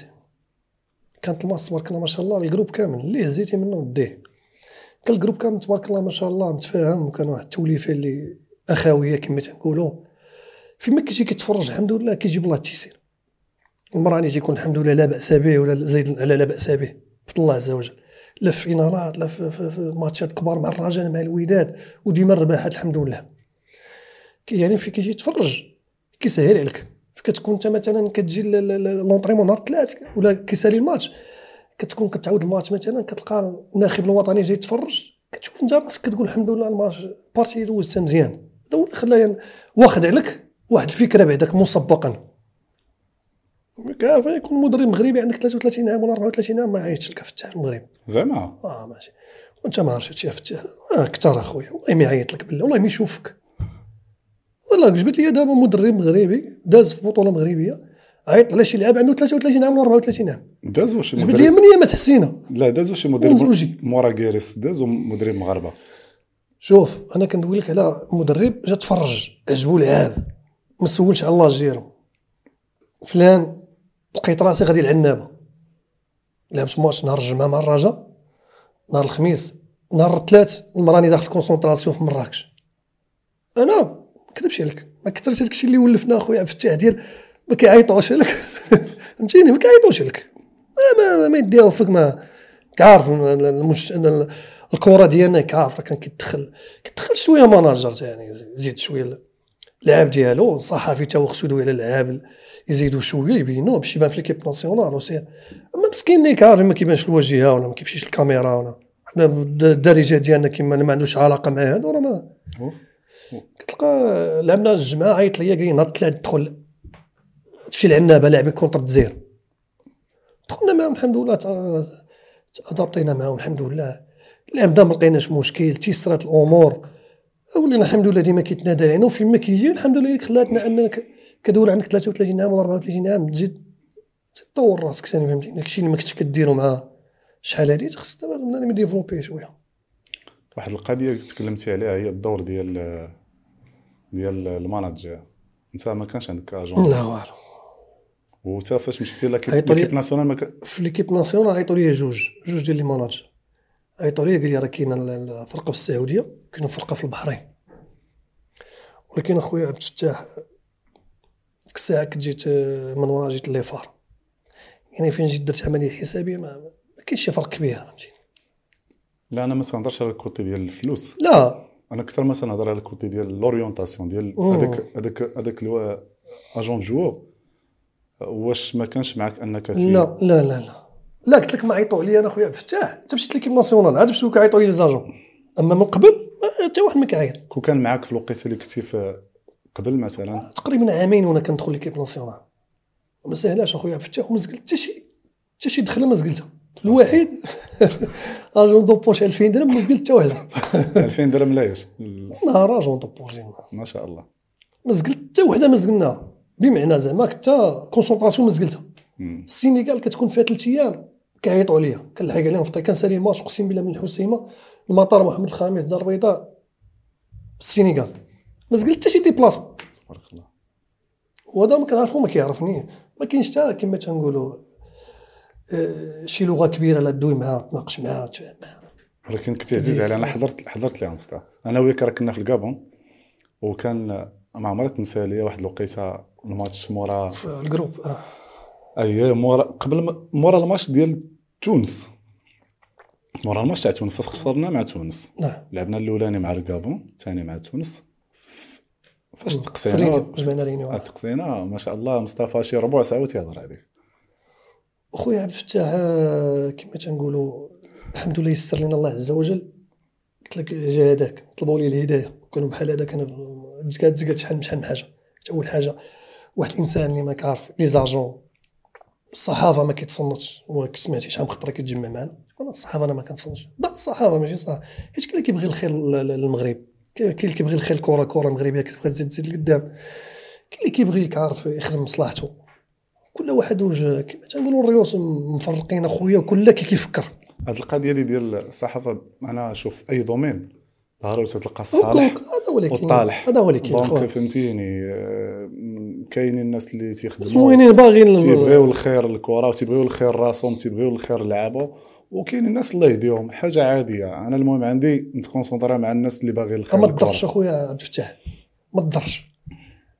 كانت الماس تبارك الله ما شاء الله ال groupe كامل. اللي هزيتي منه ديه كان ال groupe كامل تبارك الله ما شاء الله متفاهم. وكان واحد التوليفة اللي اخويه كما تنقولوا. فيما كيجي كيتفرج الحمد لله كيجيب الله التيسير. المراني تيكون الحمد لله لا بأس به ولا زيد على لا بأس به. بفضل الله عز وجل. لا في فينالات لا في, في, في ماتشات كبار مع الرجاء مع الوداد وديما الرباحات الحمد لله. يعني في كيجي يتفرج كيسهل عليك. كتكون انت مثلا كتجي لونطريمون نهار الثلاث ولا كيسالي الماتش. كتكون كتعاود الماتش مثلا كتلقى الناخب الوطني جاي يتفرج كتشوف انت راسك كتقول الحمد لله الماتش بارتي دوزتها مزيان هذا هو اللي خلاه واخد عليك واحد الفكرة بعدك مسبقا. كيف يكون مدرب مغربي عندك 33 عام ولا 34 عام ما عيطش لك فتاح المغرب زعما. آه ماشي. وأنت ما عرفتش هادشي فتاح آه كثر أخويا والله ما يعيط لك بالله والله ما يشوفك. والله جبت لي دابا مدرب مغربي داز في بطولة مغربية عيط على شي لاعب عنده 33 عام ولا 34 عام. دازو شي جبت لي من ايامات حسينه لا دازو شي ومزوجي. مدرب مورا كيريس دازو مدرب مغاربة. شوف أنا كندوي لك على مدرب جا تفرج. عجبو لعاب ما سولش على الله ديالو فلان لقيت راسي غادي العنابه لعبت ماتش نهار الجمعة مع الرجاء نهار الخميس. نهار الثلاث المراني داخل concentration في مراكش. أنا ما نكذبش عليك. ما كثرش هذاك الشيء اللي ولفنا أخويا عبد الفتاح ديال ما كيعيطوش لك [laughs] فهمتيني؟ ما كيعيطوش لك ما ما, ما يديهم فيك ما كعارف المش... الكرة ديالنا كعارف راه كان كيدخل كيدخل شوية manager ثاني زيد شوية اللعاب ديالو الصحفي تا هو خصو يدوي على اللعاب يزيدوا شوية يبينوه باش يبان في l'équipe nationale وسير أما مسكين اللي كعارف ما كيبانش في الواجهة ولا ما كيمشيش الكاميرا ولا حنا الدارجه ديالنا كيما ما عندوش علاقة مع هذا راه ما. كتلقى لعبنا الجمعه عيط ليا قال لي نهار الثلاث دخل تمشي العنابه لاعبين contre الجزائر دخلنا معاهم الحمد لله تادابطينا معاهم الحمد لله. اللعب ما لقيناش مشكل تيسرات الأمور. ولينا الحمد لله ديما كيتنادى علينا وفين ما كيجي الحمد لله خلاتنا اننا ك- كدول عندك 33 عام ولا 34 عام تزيد تطور راسك. ثاني فهمتيني داكشي اللي ما كنتش كديرو مع شحال هادي خصك دابا بنادم ي développer شوية. واحد القضية تكلمتي عليها هي الدور ديال ديال ال manager. أنت ما كانش عندك أجون؟ لا والو. وتا فاش مشيتي l'équipe nationale في l'équipe nationale عيطوا لي جوج. جوج ديال les managers. عيطوا لي قال لي راه كاينة ال- الفرقة في السعودية كاينة فرقة في البحرين. ولكن أخويا عبد الفتاح ديك الساعة كنت جيت آه، من ورا جيت ليفار يعني فين جيت درت عملية حسابية ما, ما كاينش شي فرق كبير فهمتيني؟ لا أنا ما تنهضرش على ال côté ديال الفلوس. لا. أنا أكثر ما تنهضر على ال côté ديال l'orientation ديال. هذاك هذاك هذاك agent joueur واش ما كانش معك أنك لا لا لا لا. لا قلت لك ما عيطوا عليا أنا خويا عبد الفتاح أنت مشيت l'équipe nationale عاد باش كيعيطوا les agents أما من قبل حتى واحد ما كيعيط كون كان معك في الوقيته اللي كنتي في قبل مثلا؟ تقريبا عامين وأنا كندخل l'équipe nationale ما سهلاش أخويا عبد الفتاح وما زقلت حتى شي حتى شي دخلة ما زقلتها. الوحيد [laughs] argent de poche 2000 درهم ما زقلت حتى وحده 2000 [laughs] درهم لايش نهار argent de poche ما شاء الله. ما زقلت حتى وحدة ما زقلناها. بمعنى زعما حتى concentration ما زقلتها. السينيغال كتكون فيها ثلاث أيام. كيعيطوا عليا. كنلحق عليهم في كان سالي ماتش اقسم بالله من الحسيمة المطار محمد الخامس دار البيضاء السينيغال. ما زقلت حتى شي déplacement تبارك الله. وهذا ما كنعرفو ما كيعرفني. ما كاينش حتى كما تنقولوا آه، شي لغة كبيرة لا دوي معاها تناقش معاها معاها. ولكن كنت عزيز علي أنا حضرت حضرت ليهم صدق أنا وياك راه كنا في الكابون وكان ما عمرها تنسى ليا واحد الوقيتة الماتش مورا. ال groupe آه. اي مورا قبل مورا الماتش ديال تونس. مورا الماتش تاع تونس فاش خسرنا مع تونس. نعم. لعبنا الأولاني مع الكابون الثاني مع تونس. فاش تقسينا تقسينا ما شاء الله مصطفى شي ربع ساعة تيهضر عليك. اخويا عبد الفتاح آه، كما تنقولوا الحمد لله يسر لنا الله عز وجل. قلت لك جا هذاك طلبوا لي الهداية. كانوا بحال هذاك أنا تزكات تزكات شحال من شحال من حاجة. أول حاجة واحد الإنسان اللي ما كعرف les agents الصحافة ما كيتصنتش هو سمعتي شحال من خطرة كتجمع معنا أنا الصحافة أنا ما كنتصنتش. بعض الصحافة ماشي صح حيت كاين اللي كيبغي الخير لل- للمغرب كاين اللي كيبغي الخير الكره كرة مغربية كتبغي تزيد تزيد لقدام كاين اللي كيبغي كعرف يخدم مصلحته. كل واحد وجه كما تنقولوا الريوس مفرقين أخويا وكل كي كيفكر. هاد القضية اللي ديال الصحافة أنا شوف أي domaine ضروري تلقى الصالح والطالح. هذا هو اللي كاين donc فهمتيني آه، كاينين الناس اللي تيخدموا زوينين باغيين تيبغيو الخير للكره وتيبغيو الخير راسهم تيبغيو الخير للعابه وكاين الناس الله يهديهم. حاجة عادية. أنا المهم عندي نت concentrer مع الناس اللي باغي الخير ما. تضرش أخويا عبد الفتاح ما تضرش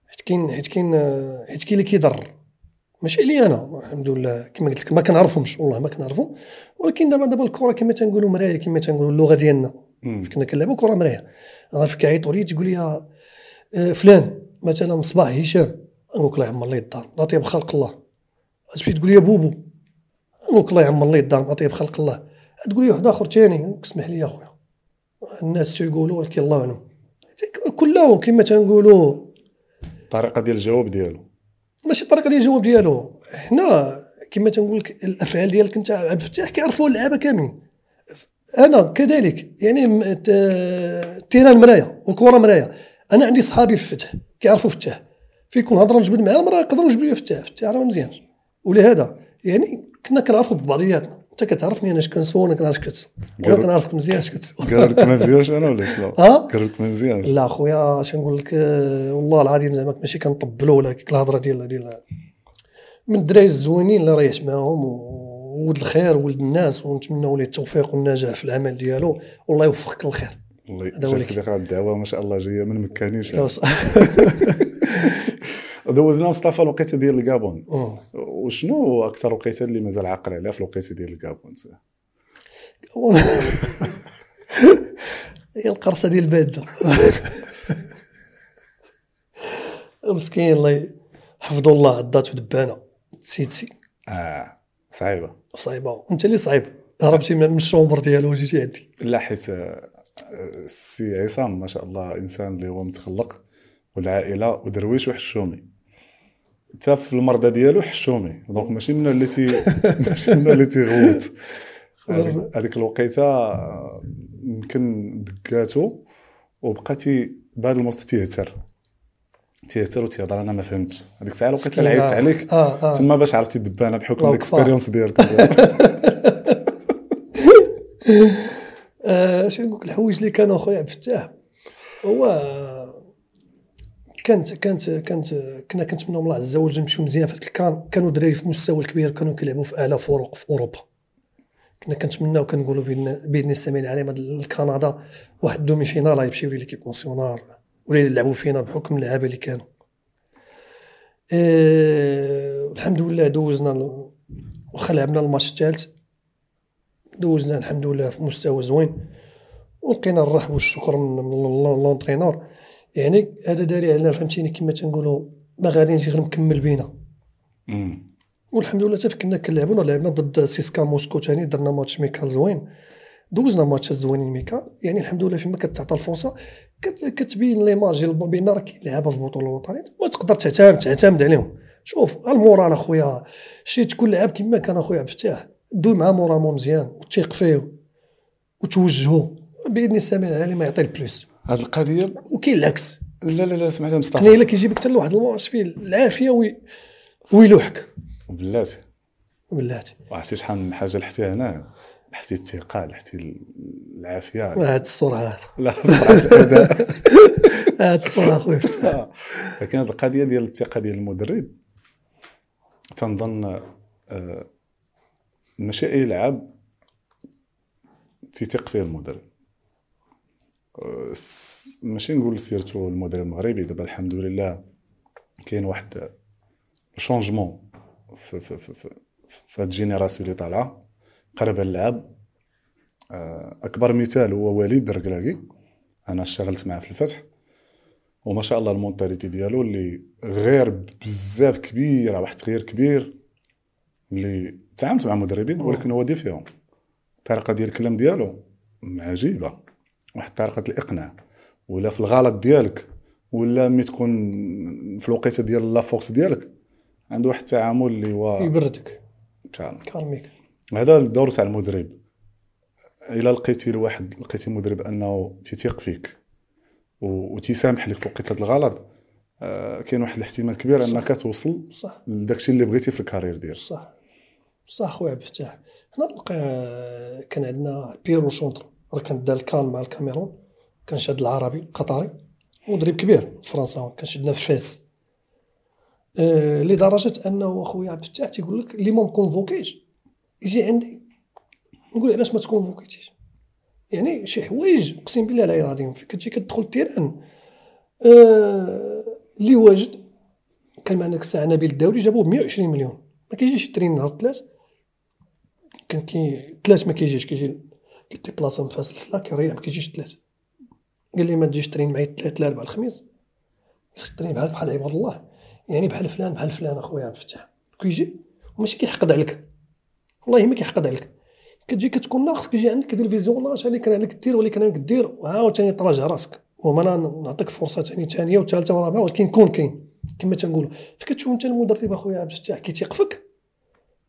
حيت كاين حيت كاين حيت كاين اللي كيضر ماشي علي أنا الحمد لله. كما قلت لك ما كنعرفهمش. والله ما كنعرفهم ولكن دابا دابا الكره كما تنقولوا مرايه كما تنقولوا اللغة ديالنا. كنا كنلعبوا كرة مرايه أنا فيك عيطوا لي تقول لي آه، فلان مثلا صباح هشام. نقول لك الله يعمر لي الدار لا طيب خلق الله. تمشي تقول لي بوبو نقول لك الله يعمر لي الدار طيب خلق الله. تقول لي واحد آخر ثاني اسمح لي يا خويا الناس يقولوا؟ ولكن الله اعلم كله كما تنقولوا. الطريقة ديال الجواب ديالو. ماشي الطريقة ديال الجواب ديالو. حنا كما تنقول لك الأفعال ديالك أنت عبد الفتاح كيعرفوا اللعابة كاملين. أنا كذلك يعني ال terrain مرايه والكره مرايه أنا عندي صحابي في فتح كيعرفوا فتح. فيكون هضره نجبد معاهم راه يقدروا يجبدوا لي فتح فتح راه مزيان. ولهذا يعني كنا كنعرفوا ببعضياتنا. انت كتعرفني أنا اش كنسول أنا كنعرف كتسول أنا قالوا- كنعرفك مزيان اش كتسول قالوا ما [laughs] مزيانش أنا ولا شنو؟ ها؟ قالوا لك ما مزيانش. لا خويا اش نقول لك آه، والله العظيم زعما ماشي كنطبلوا ولا كيك الهضرة ديال ديال من الدراري الزوينين اللي ريحت معاهم وولد الخير ولد الناس ونتمنوا ليه التوفيق والنجاح في العمل ديالو. والله يوفقك للخير. والله جاتك اللي لك الدعوة ما شاء الله جاية من مكانيش [laughs] دوزنا مصطفى الوقيته ديال الكابون. وشنو أكثر وقيته اللي مازال عاقل عليها في الوقيته ديال الكابون [laughs] هي القرصة ديال الباده [laughs] مسكين الله حفظه الله عضاتو دبانه tsé-tsé آه صعيبة. صعيبة. وأنت اللي صعيب. هربتي من ال chambre ديالو وجيتي عندي. لا حيت آه، السي عصام ما شاء الله إنسان اللي هو متخلق والعائلة ودرويش وحشومي. حتى في المرضى ديالو حشومي. donc ماشي من اللي تي [laughs] ماشي من اللي تيغوت. هذيك- الوقيته آه، يمكن دقاتو وبقى بهذا الموسط تيهتر. تيهتر وتيهضر. أنا ما فهمتش. هذيك الساعة الوقيته اللي عيطت عليك. آه آه. تما باش عرفتي الدبانه بحكم ال expérience [laughs] ديالك. آه، شنو نقول لك؟ الحوايج اللي كانوا اخويا عبد الفتاح هو كانت كانت كانت كنا كنتمنوا من الله عز وجل نمشيو مزيان في كان كانوا دراري في المستوى الكبير كانوا كيلعبوا في اعلى فرق في أوروبا. كنا كنتمناو كنقولوا باذن السميع العليم الكندا واحد demi-finale غيمشيو l'équipe nationale ولا يلعبوا فينا بحكم اللعابة اللي كانوا. آه الحمد لله دوزنا واخا لعبنا الماتش الثالث. دوزنا الحمد لله في مستوى زوين. ولقينا الرحب والشكر من l'entraîneur يعني هذا دليل على فهمتيني كما تنقولوا ما غادي نجي غير مكمل بينا. والحمد لله حتى كنا كنلعبوا لعبنا ضد سيسكا موسكو ثاني درنا ماتش ميكال زوين. دوزنا ماتشات زوينين ميكال يعني الحمد لله فيما كتعطى الفرصة كت كتبين l'image ديالك بان راه كاين لعابه في البطوله الوطنية ما تقدر تعتمد تعتمد عليهم. شوف ال moral أخويا شي تكون لعاب كما كان أخويا عبد الفتاح دوي مع moralement مزيان وتيق فيه وتوجهه. بإذن السميع العليم يعطي ال plus هذه القضية؟ وكاين العكس. لا لا لا اسمع لي مصطفى. إلا كيجيبك حتى لواحد الماتش فيه العافية وي ويلوحك بلاتي. بلاتي. وعرفتي شحال من حاجة لحتي هنا لحتي الثقة لحتي العافية. هاد الصورة هذا. [laughs] لا الاداء [laughs] هاد الصورة أخويا [laughs] لكن هذه القضية ديال الثقة ديال المدرب تنظن آه، ماشي اي لعاب تيثق فيه المدرب. ماشي نقول surtout المدرب المغربي. دابا الحمد لله كاين واحد changement في في في في, في هاد ال génération اللي طالعة. قرب اللعب آه، أكبر مثال هو وليد الركراكي أنا اشتغلت معاه في الفتح. وما شاء الله ال mentalité ديالو اللي غير بزاف كبيره واحد التغيير كبير اللي تعاملت مع مدربين ولكن هو différent. الطريقة ديال الكلام ديالو عجيبة. واحد طريقة الإقناع ولا في الغلط ديالك ولا ملي تكون في الوقيتة ديال la force ديالك عنده واحد التعامل اللي هو يبردك. كارميك هذا الدور تاع المدرب. إلا لقيتي لواحد لقيتي مدرب أنه تيثيق فيك و- وتيسامح لك في وقيتة الغلط آه، كاين واحد الاحتمال كبير أنك توصل صح. لداكشي اللي بغيتي في ال carrière ديالك. صح. صح خويا عبد الفتاح حنا نلقى كان عندنا Pierre Lechantre راه كان دار الكان مع الكاميرون كان شاد العربي القطري مدرب كبير فرنساوي كان شدنا في فاس آه لدرجة أنه أخويا عبد الفتاح تيقول لك اللي ما م convoqué ش يجي عندي نقول علاش ما ت convoqué تيش؟ يعني شي حوايج أقسم بالله لا العظيم فين كتجي كتدخل ال terrain. آه اللي واجد كان معنا ديك الساعة نبيل الدولي جابوه ب 120 مليون. ما كيجيش يترين نهار الثلاث. كان كي ثلاث ما كيجيش كيجي كي déplacer من فاس السلا كيريح ما كيجيش ثلاث قال لي ما تجيش ترين معايا الثلاث الاربعاء الخميس. خصك ترين بحال بحال عباد الله. يعني بحال فلان بحال فلان أخويا عبد الفتاح. كيجي وماشي كيحقد عليك. والله ما كيحقد عليك. كتجي كتكون ناقص كيجي عندك دير visionnage اللي كان عليك دير واللي كان عليك دير. وعاوتاني تراجع راسك. وما أنا نعطيك فرصة ثاني ثانية وثالثه ورابعة ولكن كون كاين. كما تنقولوا. فكتشوف أنت المدرب أخويا عبد الفتاح كيتيق فيك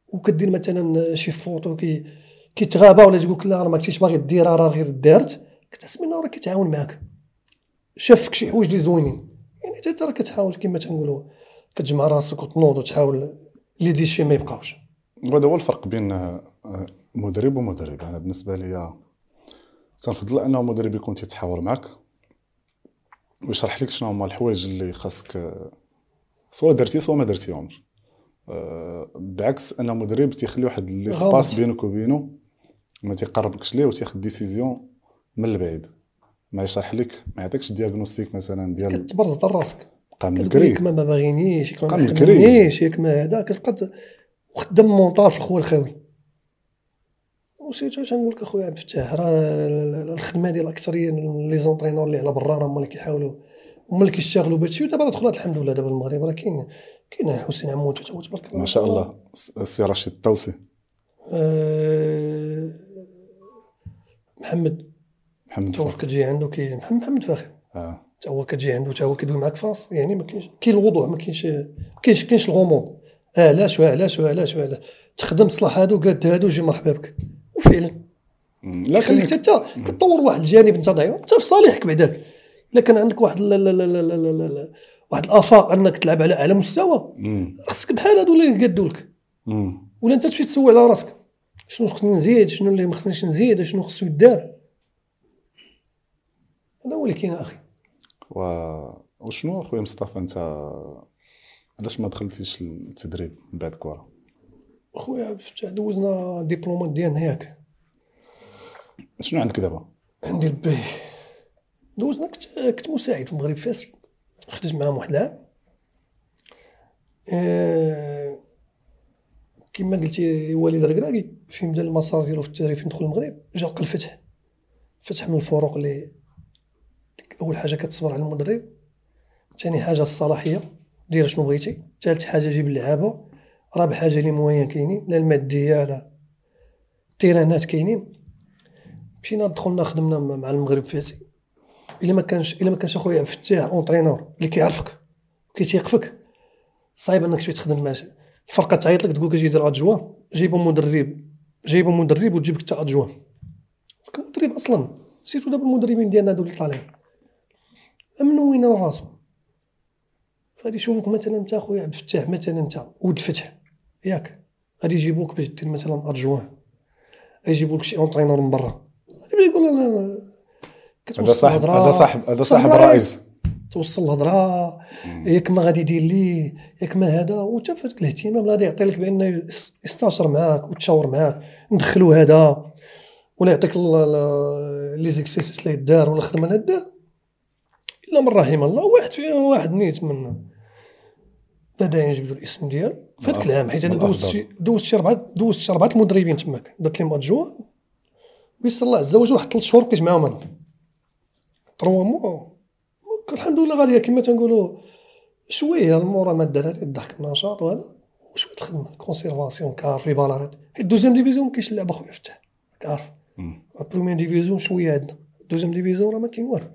وكدير مثلا شي faute كي كيتغابى ولا تقول لك لا راه ما كنتيش باغي ديرها راه غير دارت. كتحس منه راه كيتعاون معاك. شافك شي حوايج اللي زوينين. يعني حتى راه كتحاول كما تنقولوا كتجمع راسك وتنوض وتحاول les déchets ما يبقاوش. وهذا هو الفرق بين آه، مدرب ومدرب. أنا بالنسبة لي تنفضل أنه مدرب يكون تيتحاور معك ويشرح لك شنو هما الحوايج اللي خاصك آه، سواء درتي سواء ما درتيهمش. آه، بعكس أن مدرب تيخلي واحد l'espace بينك وبينه ما تيقربكش ليه وتياخذ décision من البعيد. ما يشرح لك ما يعطيكش diagnostic مثلا ديال كتبرز راسك. بقى من الكري ما باغينيش تبقى من الكري. ياك ما هذا. كتبقى وخدام مونطار في الخوى الخاوي. و surtout تنقول لك أخويا عبد الفتاح راه ال- ال- الخدمة ديال الأكثرية les entraîneurs اللي على برا راه هما اللي كيحاولوا هما اللي كيشتغلوا بهادشي. ودابا راه دخلت الحمد لله دابا المغرب. راه كاين كاين حسين عموتة تبارك الله. ما شاء الله. السي رشيد الطوسي. آه، محمد. محمد تو كتجي عنده كي محمد محمد فاخر آه. هو كتجي عنده حتى هو كيدوي معاك في راس يعني ما كاينش كاين الوضوح ما كاينش ما كاينش كاينش الغموض. آه، علاش وعلاش وعلاش وعلاش تخدم صلاح هادو قاد هادو جي مرحبا بك. وفعلا. لا خليك حتى كطور واحد الجانب انت ضعيف انت في صالحك بعداك. إلا كان عندك واحد لا لا لا لا لا لا لا واحد الآفاق أنك تلعب على اعلى مستوى. خصك بحال هادو اللي قادوا لك. ولا انت تمشي تسوي على راسك. شنو خصني نزيد شنو اللي ما خصنيش نزيد شنو خصو يدار. هذا هو اللي كاين أخي. و... وشنو أخويا مصطفى أنت علاش ما دخلتيش التدريب من بعد كره خويا دوزنا ديبلومات ديالنا ياك شنو عندك دابا؟ عندي ال B. دوزنا كنت كنت مساعد في المغرب فاس خدمت معاهم واحد العام. آه، كما قلتي وليد الركراكي فين بدا المسار ديالو في التدريب فين دخل المغرب جا لقى الفتح. فتح من الفروق اللي أول حاجة كتصبر على المدرب ثاني حاجة الصلاحية دير شنو بغيتي. ثالث حاجة جيب اللعابة رابع حاجة les moyens كاينين لا المادية لا التيرانات كاينين. مشينا دخلنا خدمنا مع المغرب فاسي إلا ما كانش إلا ما كانش أخويا عبد الفتاح entraîneur اللي كيعرفك وكيتيق فيك صعيب إنك تمشي تخدم مع الفرقة تعيط لك تقول لك أجي دير adjoint جيبوا مدرب. جيبوا مدرب وتجيبك حتى adjoint المدرب أصلا. surtout دابا المدربين ديالنا هادو اللي طالعين. منوين راسو؟ غادي يشوفوك مثلا انت اخويا عبد الفتاح مثلا انت ولد الفتح ياك. غادي يجيبوك باش دير مثلا adjoint يجيبوا لك شي entraîneur من برا. غادي يقول أنا هذا صاحب هذا صاحب هذا صاحب الرئيس توصل الهضرة ياك ما غادي يدير لي ياك ما هذا. وانت في هذاك الاهتمام غادي يعطي لك بأنه يس- يستشر معاك وتشاور معاك ندخلوا هذا ولا يعطيك les exercices اللي يدار ولا الخدمه اللي دار إلا من رحم الله. واحد فيهم واحد نيت منا لا داعي نجبدوا الاسم ديالو في هذاك من العام حيت أنا من دوزت. شي دوزت شي اربعه دوزت شي اربعه المدربين تماك. درت لهم adjoint ويسر الله عز وجل واحد ثلاث شهور بقيت معاهم أنا. تروا مو؟ الحمد لله غاديه كما تنقولوا شوية المورا ما الدراري الضحك النشاط وهذا وشوية الخدمه ال conservation كعارف les balles arrêtées حيت deuxième division ما كاينش اللعب اخويا فتح كعارف مم. première division شوية عندنا. deuxième division راه ما كاين والو.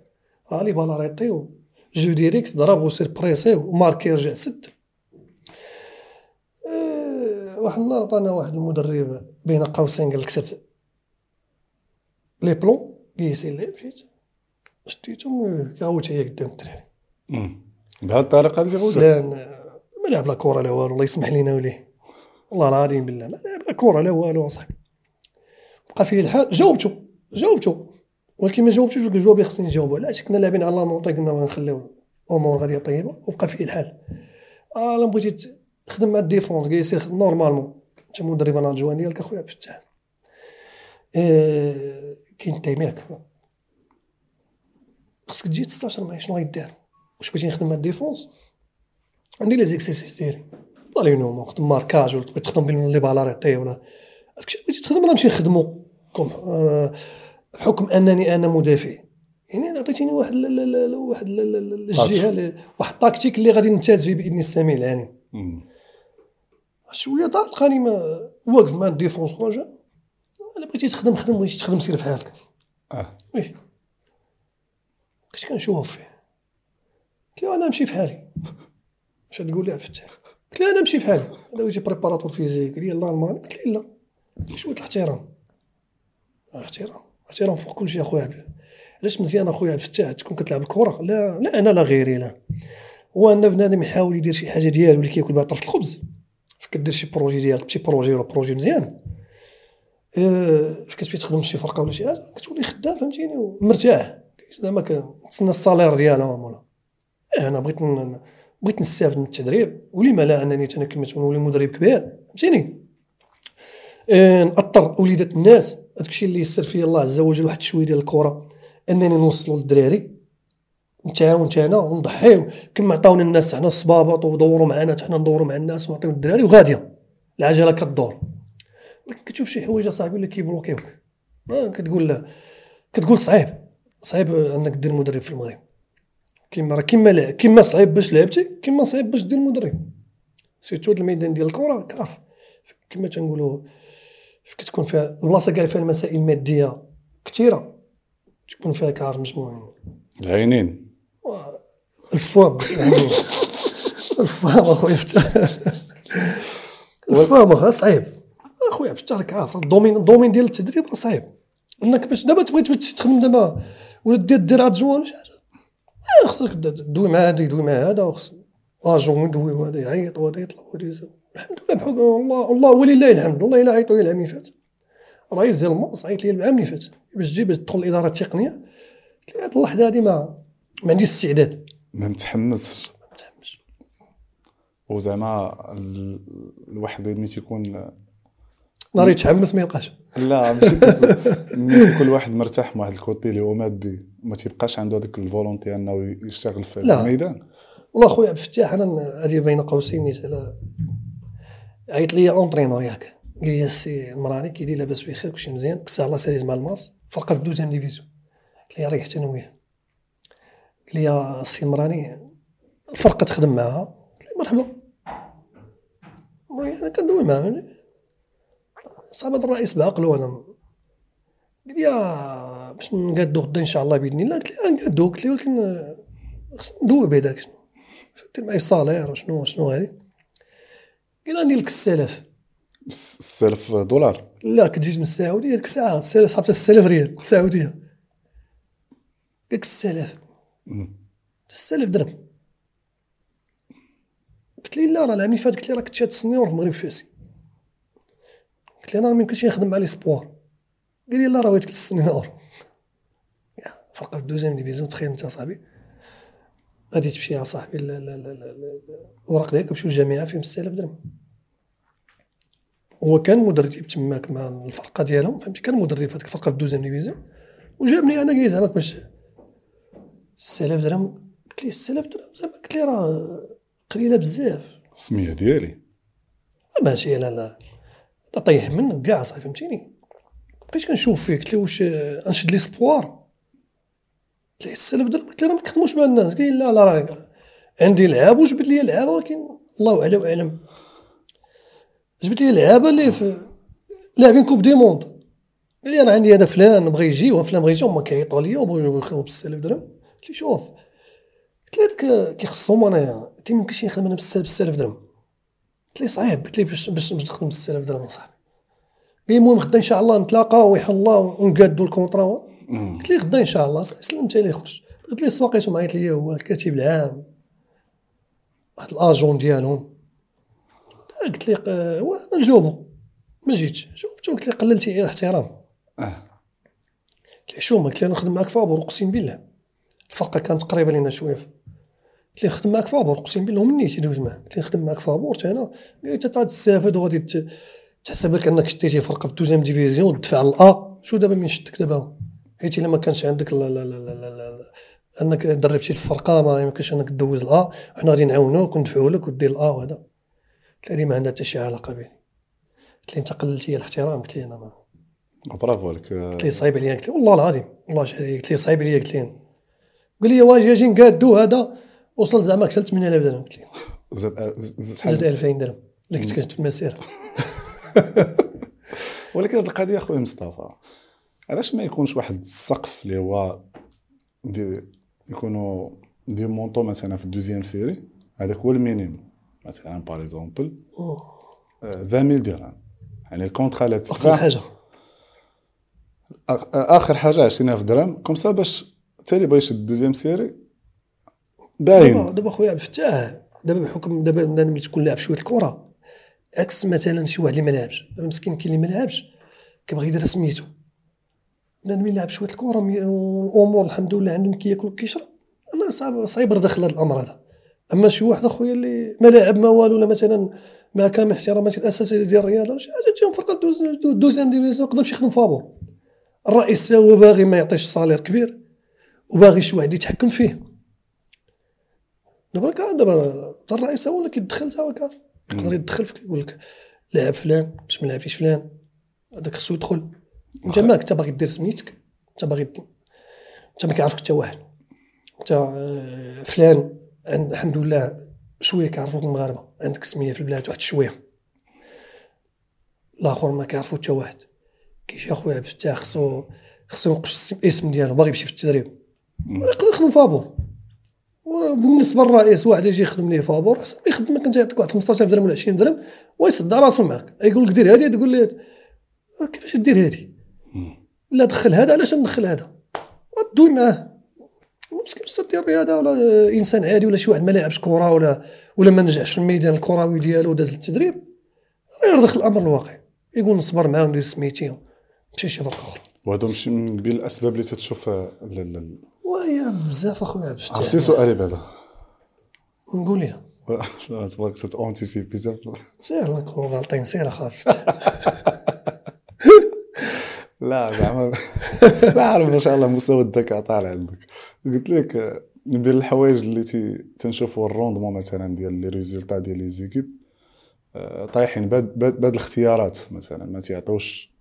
راه les balles arrêtées و jeu direct ضرب وسير presser و marquer رجع سد. آه، واحد النهار عطانا واحد المدرب بين قوسين قال لك سير les ballons قيسي اللي مشيت. شديتهم كاوت هي قدام الدراري. بهذه الطريقة هذه تيغوزك فلان ما لعب لا كره لا والو الله يسمح لينا وليه. والله العظيم بالله ما لعب لا كره لا والو أصاحبي. بقى فيه الحال جاوبته جاوبته ولكن ما جاوبتوش ديك الجواب اللي خصني نجاوبو. علاش كنا لاعبين على ال montée قلنا غنخليو الأمور غادية طيبة. وبقى فيه الحال. آه لا بغيتي تخدم مع ال défense قال سير خدم normalement. انت مدرب أنا ال adjoint ديالك أخويا عبد الفتاح آه، كاين تيماك خصك تجي تستشر معايا شنو غيدار واش بغيتي نخدم مع ال défense عندي les exercices ديالي. الله ينوم نخدم marquage ولا تبغي تخدم بين les balles arrêtées ولا. داكشي اللي بغيتي تخدم راه نمشي نخدمو. comme آه، بحكم أنني أنا مدافع. يعني عطيتيني واحد ال- ال- ال- واحد ال- ال- ال- الجهة اللي- واحد ال tactique اللي غادي نمتاز فيه بإذن السميع العليم. شوية طال لقاني ما واقف مع ال défense الا بغيتي تخدم خدم بغيتي تخدم سير في حالك آه. ويه بقيت كنشوف فيه؟ قلت له أنا نمشي في حالي. اش تقول لي عبد الفتاح قلت له أنا نمشي في حالي. هذا ويجي préparateur physique قال لي لا قلت له لا. شوية الاحترام. احترام احترام فوق كل شيء اخويا عبد. علاش مزيان اخويا عبد؟ الفتاح تكون كتلعب الكرة. لا لا أنا لا غيري لا. هو ان بنادم يحاول يدير شي حاجة ديالو اللي كياكل بها طرف الخبز. فاش كدير شي projet ديالك شي projet ولا projet مزيان. آه، فاش كتمشي تخدم شي فرقة ولا شي حاجة. كتولي خدام فهمتيني؟ ومرتاح. زعما كتسنى الصالير ديالهم ولا إيه، أنا بغيت بغيت نستافد من التدريب ولما لا انني أنا كما نولي مدرب كبير فهمتيني؟ آه، ناثر وليدات الناس. الشيء اللي يسر فيا الله عز وجل واحد شوية ديال الكرة أنني نوصلوا للدراري. نتعاون أنا ونضحيو. كما عطاونا الناس حنا الصبابط ودوروا معنا حنا ندوروا مع الناس ونعطيو الدراري وغادية. العجلة كدور ولكن كتشوف شي حوايج أصاحبي اللي كيبلوكيوك كتقول لا. كتقول صعيب. صعيب أنك دير مدرب في المغرب. كيما راه كيما كيما صعيب باش لعبتي كيما صعيب باش دير مدرب. سيرتو الميدان ديال الكره كاف كما تنقولوا كتكون فيها؟ البلاصة كاع فيها المسائل المادية كثيره تكون فيها كعرف مجموعين العينين. الفوام الفوام أخويا فتح الفهامة أخويا صعيب. أخويا راك عارف ال domaine ال domaine ديال التدريب راه صعيب. أنك باش دابا تبغي تخدم دابا ولا دير دير adjoint ولا شي حاجة. آه، خصك دوي مع هذا يدوي مع هذا وخص اجون يدوي وهذا يعيط وهذا يطلع وهذا. الحمد لله بحكم الله الله ولله الحمد والله إلا عيطوا لي العام اللي فات. رئيس ديال الماس عيط لي العام اللي فات. باش تجي باش تدخل الاداره التقنيه قلت له هاد اللحظة هذه ما ما عنديش استعداد. ما متحمسش. ما متحمس وزعما ال- الواحد ملي تيكون نهار يتحمس ما يلقاش لا ماشي ملي كل واحد مرتاح مع واحد ال côté اللي هو مادي ما تيبقاش عنده هذاك ال volonté أنه يشتغل في لا. الميدان. والله خويا عبد الفتاح أنا هذه بين قوسين على عيط لي entraîneur ياك. قال لي السي المراني كيدير لاباس بخير كلشي مزيان كسا الله ساليت مع الماس فرقه في deuxième division. قلت لي ريحت أنا وياه قال لي السي المراني الفرقة تخدم معها قلت له مرحبا. أنا كندوي معاه صعب الرئيس بعقله أنا قال لي يا باش نقادو غدا إن شاء الله بإذن الله قلت له نقادو قلت له ولكن خصنا ندوي بعداك شنو دير معايا صالير وشنو شنو هادي قال ندير لك 6000 6000 دولار. لا كتجي من السعودية ديك الساعة 6000 صاحبتها 6000 ريال سعوديه قال لك 6000 مم. 6000 درهم. قلت لي لا راه العام اللي فات قلت لي راه كنت شاد ال senior في المغرب فاسي قلت لي أنا ما يمكنش نخدم مع les espoirs قال لي لا راه بغيتك ال senior يا فرقه في deuxième division تخيل أنت اصاحبي غادي تمشي يا صاحبي ال- ال- ال- ال- ال- الوراق ديالك يمشيو للجامعة فيهم 6000 درهم هو كان مدرب تماك مع الفرقة ديالهم فهمتي؟ كان مدرب في هذيك الفرقه في deuxième division وجابني أنا جاي زعما باش 6000 درهم قلت ليه 6000 درهم زعما قلت ليه راه قليلة بزاف. السمية ديالي. ماشي لا لا. طيح منك كاع صاحبي فهمتيني؟ بقيت كنشوف فيه قلت له واش نشد لي سبوار قلت ليه 6000 درهم قلت له ما تخدموش مع الناس قال لا لا راه عندي لعاب وجبت لي لعابه ولكن الله اعلى وأعلم. جبت لي لعابه اللي في لاعبين coupe du monde. قال لي أنا عندي هذا فلان بغى يجي وفلان بغى يجي هما كيعيطوا لي وبغيو يخدموا ب 6000 درهم. قلت لي شوف قلت هذاك كيخصهم انايا لي ميمكنش نخدم أنا ب 6000 درهم. قلت لي صعيب قلت لي باش باش نخدم ب 6000 درهم صاحبي. المهم غدا إن شاء الله نتلاقاو ويحل الله ونقادوا ال contrat. قلت لي غدا إن شاء الله سلمت عليه خرج قلت لي سواقيتو معيط ليا هو الكاتب العام. واحد الأجون ديالهم. قلت لي هو أنا نجاوبو. ما جيتش. جاوبته قلت لي؟ قللتي الاحترام آه. قلت لي شو ما؟ قلت لي نخدم معاك فابور أقسم بالله. الفرقة كانت قريبة لينا شوية. قلت لي نخدم معاك فابور اقسم بالله ومني تيدوز معاه. قلت لي نخدم معاك فابور حتى لي انت غادي تستافد وغادي ت- تحسب لك أنك شديتي فرقه في deuxième division تدفع الا شو دابا من شدك دابا؟ حيت إلا ما كانش عندك لا لا لا لا لا لا لا أنك دربتي الفرقة ما يمكنش أنك دوز الا وحنا غادي نعاونوك وندفعوا لك ودير الا وهذا. قلت لي ما عندها حتى شي علاقة بيني. قلت لي أنت قللتي لي الاحترام قلت لي أنا ما برافو عليك. قلت لي صعيب عليا قلت لي والله العظيم والله قلت لي صعيب عليا قلت لي قال لي واجي أجي نقادو هذا. وصل زعما كسلت 8000 درهم قلت لي زاد زاد زاد شحال؟ 2000 درهم. اللي كنت كنت في المسيرة. [laughs] ولكن هذه القضية أخويا مصطفى علاش ما يكونش واحد السقف اللي هو تيكونوا des montants مثلا في ال deuxième série؟ هذاك هو ال minimum. مثلا par exemple 20000 درهم. يعني ال contrat أقل تدفع. حاجة. آخر حاجة 20000 درهم. comme ça باش تالي بغا يشد ال deuxième série باين. دابا خويا عبد الفتاح دابا بحكم دابا ملي تكون لاعب شوية الكره عكس مثلا شي واحد اللي ما لعبش دابا مسكين كاين اللي ما لعبش كيبغي يدير سميتو. بنادم اللي لعب شوية الكره والأمور الحمد لله عندهم كياكل وكيشرب أنا صعب صعيب داخل هذا الأمر هذا. أما شي واحد أخويا اللي ما لاعب ما والو ولا مثلا مع كامل احتراماتي الأساسية ديال الرياضة شي حاجة تجيهم فرقة deux- deuxième division يقدر يخدم فابور. الرئيس هو باغي ما يعطيش salaire كبير وباغي شي واحد يتحكم فيه. دابا كان دابا تا الرئيس هو اللي كيدخل تا هو يقدر يدخل فيك يقول لك لاعب فلان باش ما لعبتيش فلان. هذاك خصو يدخل. انت ماك انت باغي دير سميتك انت باغي. انت ما كيعرفك حتى واحد. انت آه، فلان عند- الحمد لله شوية كيعرفوك المغاربة. عندك سمية في البلاد واحد شوية. الآخر ما كيعرفو حتى واحد. كيجي أخويا عبد الفتاح خصو خصو ينقش الاسم ديالو باغي يمشي في التدريب. ولا يقدر يخدم فابور بالنسبة للرئيس واحد يجي يخدم ليه فابور احسن ما يخدمك انت يعطيك واحد 15000 درهم ولا 20 درهم ويصدع راسو معاك. يقول لك دير هذه تقول ليه كيفاش دير هذه لا دخل هذا علاش ندخل هذا؟ ودوي معاه. مسكين بصح دير الرياضة ولا إنسان عادي ولا شي واحد ما لاعبش كرة ولا ولا ما نجحش في الميدان الكروي ديالو وداز للتدريب. غير دخل الأمر الواقع يقول نصبر معاه وندير سميتي نمشي شي فرقه أخرى. وهذو ماشي من بين الأسباب اللي تتشوف آه، وهي بزاف اخويا عبد عرفتي سؤالي بعدا؟ نقول لها تبارك tu anticipes بزاف. سير نكونوا غالطين سير اخاف [laughs] لا زعما. [laughs] لا عارف ما شاء الله مستوى الذكاء طالع عندك. قلت لك من بين الحوايج اللي تي تنشوفوا ال rendement مثلا ديال les résultats ديال les équipes آه، طايحين. بهاد الاختيارات مثلا ما تيعطوش